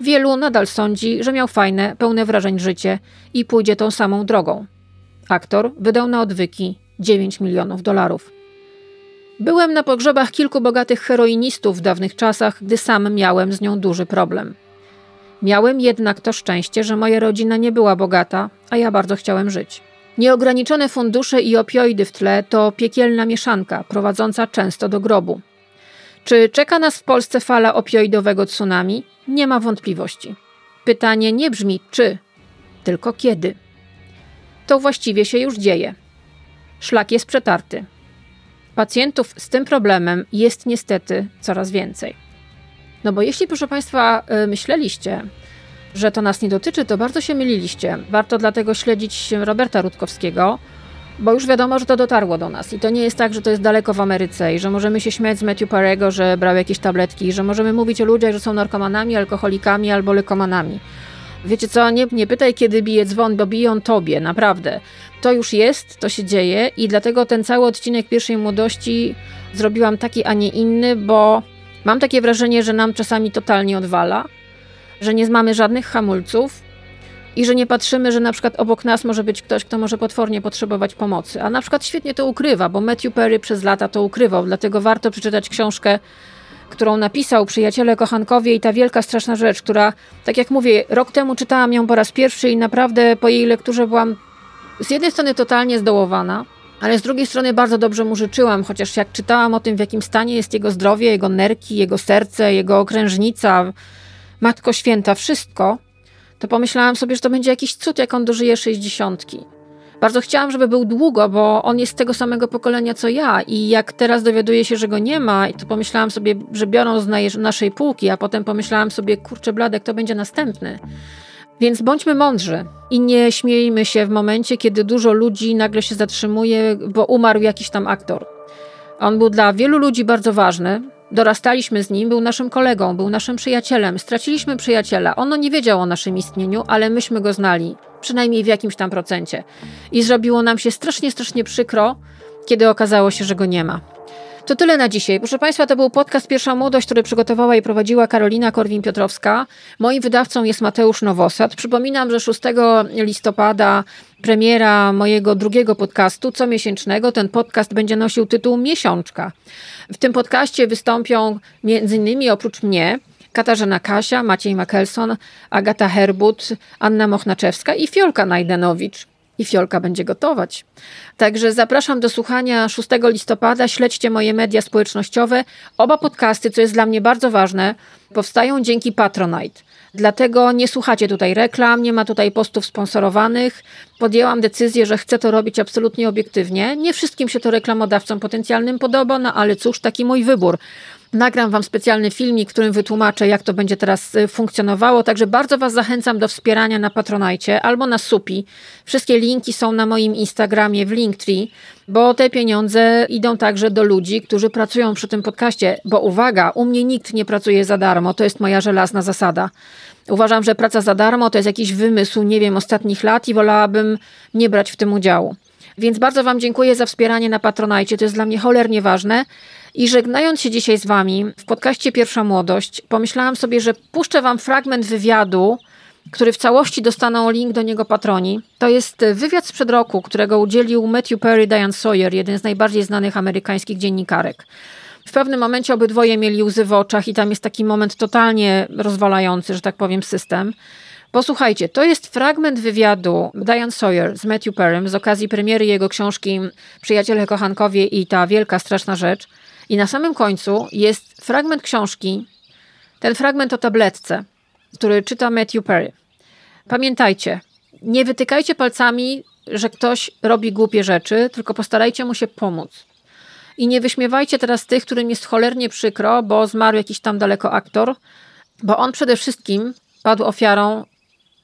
Wielu nadal sądzi, że miał fajne, pełne wrażeń życie i pójdzie tą samą drogą. Aktor wydał na odwyki 9 milionów dolarów. Byłem na pogrzebach kilku bogatych heroinistów w dawnych czasach, gdy sam miałem z nią duży problem. Miałem jednak to szczęście, że moja rodzina nie była bogata, a ja bardzo chciałem żyć. Nieograniczone fundusze i opioidy w tle to piekielna mieszanka, prowadząca często do grobu. Czy czeka nas w Polsce fala opioidowego tsunami? Nie ma wątpliwości. Pytanie nie brzmi czy, tylko kiedy. To właściwie się już dzieje. Szlak jest przetarty. Pacjentów z tym problemem jest niestety coraz więcej. No bo jeśli, proszę Państwa, y, myśleliście, że to nas nie dotyczy, to bardzo się myliliście. Warto dlatego śledzić Roberta Rutkowskiego, bo już wiadomo, że to dotarło do nas. I to nie jest tak, że to jest daleko w Ameryce i że możemy się śmiać z Matthew Parego, że brał jakieś tabletki, i że możemy mówić o ludziach, że są narkomanami, alkoholikami albo lekomanami. Wiecie co, nie, nie pytaj, kiedy bije dzwon, bo bije on tobie, naprawdę. To już jest, to się dzieje i dlatego ten cały odcinek pierwszej młodości zrobiłam taki, a nie inny, bo mam takie wrażenie, że nam czasami totalnie odwala, że nie mamy żadnych hamulców i że nie patrzymy, że na przykład obok nas może być ktoś, kto może potwornie potrzebować pomocy. A na przykład świetnie to ukrywa, bo Matthew Perry przez lata to ukrywał, dlatego warto przeczytać książkę którą napisał Przyjaciele Kochankowie i ta wielka, straszna rzecz, która, tak jak mówię, rok temu czytałam ją po raz pierwszy i naprawdę po jej lekturze byłam z jednej strony totalnie zdołowana, ale z drugiej strony bardzo dobrze mu życzyłam, chociaż jak czytałam o tym, w jakim stanie jest jego zdrowie, jego nerki, jego serce, jego okrężnica, Matko Święta, wszystko, to pomyślałam sobie, że to będzie jakiś cud, jak on dożyje sześćdziesiątki. Bardzo chciałam, żeby był długo, bo on jest tego samego pokolenia co ja i jak teraz dowiaduję się, że go nie ma, to pomyślałam sobie, że biorą z naszej półki, a potem pomyślałam sobie, kurczę bladek, to będzie następny. Więc bądźmy mądrzy i nie śmiejmy się w momencie, kiedy dużo ludzi nagle się zatrzymuje, bo umarł jakiś tam aktor. On był dla wielu ludzi bardzo ważny, Dorastaliśmy z nim, był naszym kolegą, był naszym przyjacielem. Straciliśmy przyjaciela. Ono nie wiedział o naszym istnieniu, ale myśmy go znali, przynajmniej w jakimś tam procencie. I zrobiło nam się strasznie, strasznie przykro, kiedy okazało się, że go nie ma. To tyle na dzisiaj. Proszę Państwa, to był podcast Pierwsza Młodość, który przygotowała i prowadziła Karolina Korwin-Piotrowska. Moim wydawcą jest Mateusz Nowosad. Przypominam, że 6 listopada premiera mojego drugiego podcastu comiesięcznego. Ten podcast będzie nosił tytuł Miesiączka. W tym podcaście wystąpią między innymi oprócz mnie Katarzyna Kasia, Maciej Makelson, Agata Herbut, Anna Mochnaczewska i Fiolka Najdenowicz i Fiolka będzie gotować. Także zapraszam do słuchania 6 listopada. Śledźcie moje media społecznościowe. Oba podcasty, co jest dla mnie bardzo ważne, powstają dzięki Patronite. Dlatego nie słuchacie tutaj reklam, nie ma tutaj postów sponsorowanych. Podjęłam decyzję, że chcę to robić absolutnie obiektywnie. Nie wszystkim się to reklamodawcom potencjalnym podoba, no ale cóż, taki mój wybór. Nagram Wam specjalny filmik, w którym wytłumaczę, jak to będzie teraz y, funkcjonowało. Także bardzo Was zachęcam do wspierania na Patronajcie albo na Supi. Wszystkie linki są na moim Instagramie w Linktree, bo te pieniądze idą także do ludzi, którzy pracują przy tym podcaście. Bo uwaga, u mnie nikt nie pracuje za darmo. To jest moja żelazna zasada. Uważam, że praca za darmo to jest jakiś wymysł, nie wiem, ostatnich lat i wolałabym nie brać w tym udziału. Więc bardzo Wam dziękuję za wspieranie na Patronajcie. To jest dla mnie cholernie ważne. I żegnając się dzisiaj z Wami w podcaście Pierwsza Młodość, pomyślałam sobie, że puszczę Wam fragment wywiadu, który w całości dostaną link do niego patroni. To jest wywiad sprzed roku, którego udzielił Matthew Perry Diane Sawyer, jeden z najbardziej znanych amerykańskich dziennikarek. W pewnym momencie obydwoje mieli łzy w oczach i tam jest taki moment totalnie rozwalający, że tak powiem, system. Posłuchajcie, to jest fragment wywiadu Diane Sawyer z Matthew Perrym z okazji premiery jego książki Przyjaciele kochankowie i ta wielka, straszna rzecz. I na samym końcu jest fragment książki, ten fragment o tabletce, który czyta Matthew Perry. Pamiętajcie, nie wytykajcie palcami, że ktoś robi głupie rzeczy, tylko postarajcie mu się pomóc. I nie wyśmiewajcie teraz tych, którym jest cholernie przykro, bo zmarł jakiś tam daleko aktor, bo on przede wszystkim padł ofiarą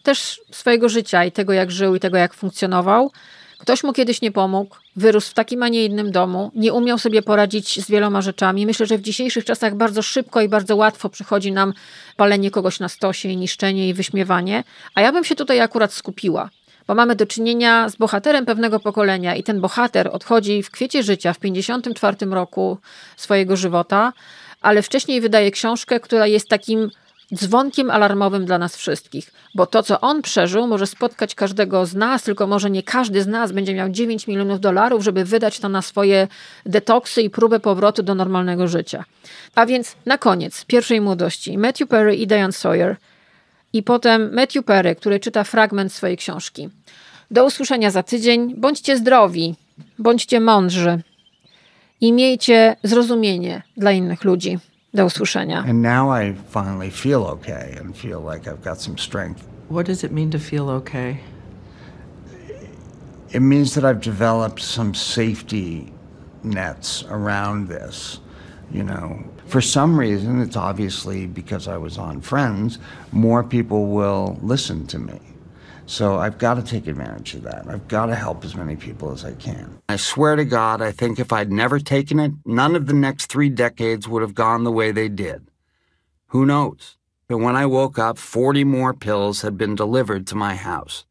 też swojego życia i tego, jak żył i tego, jak funkcjonował. Ktoś mu kiedyś nie pomógł, wyrósł w takim, a nie innym domu, nie umiał sobie poradzić z wieloma rzeczami. Myślę, że w dzisiejszych czasach bardzo szybko i bardzo łatwo przychodzi nam palenie kogoś na stosie i niszczenie i wyśmiewanie, a ja bym się tutaj akurat skupiła bo mamy do czynienia z bohaterem pewnego pokolenia i ten bohater odchodzi w kwiecie życia w 54 roku swojego żywota, ale wcześniej wydaje książkę, która jest takim dzwonkiem alarmowym dla nas wszystkich, bo to, co on przeżył, może spotkać każdego z nas, tylko może nie każdy z nas będzie miał 9 milionów dolarów, żeby wydać to na swoje detoksy i próbę powrotu do normalnego życia. A więc na koniec pierwszej młodości Matthew Perry i Diane Sawyer i potem Matthew Perry, który czyta fragment swojej książki. Do usłyszenia za tydzień. Bądźcie zdrowi, bądźcie mądrzy i miejcie zrozumienie dla innych ludzi. Do usłyszenia. And now I finally feel okay and feel like I've got some strength. What does it mean to feel okay? It means that I've developed some safety nets around this. You know, for some reason, it's obviously because I was on Friends, more people will listen to me. So I've got to take advantage of that. I've got to help as many people as I can. I swear to God, I think if I'd never taken it, none of the next three decades would have gone the way they did. Who knows? But when I woke up, 40 more pills had been delivered to my house.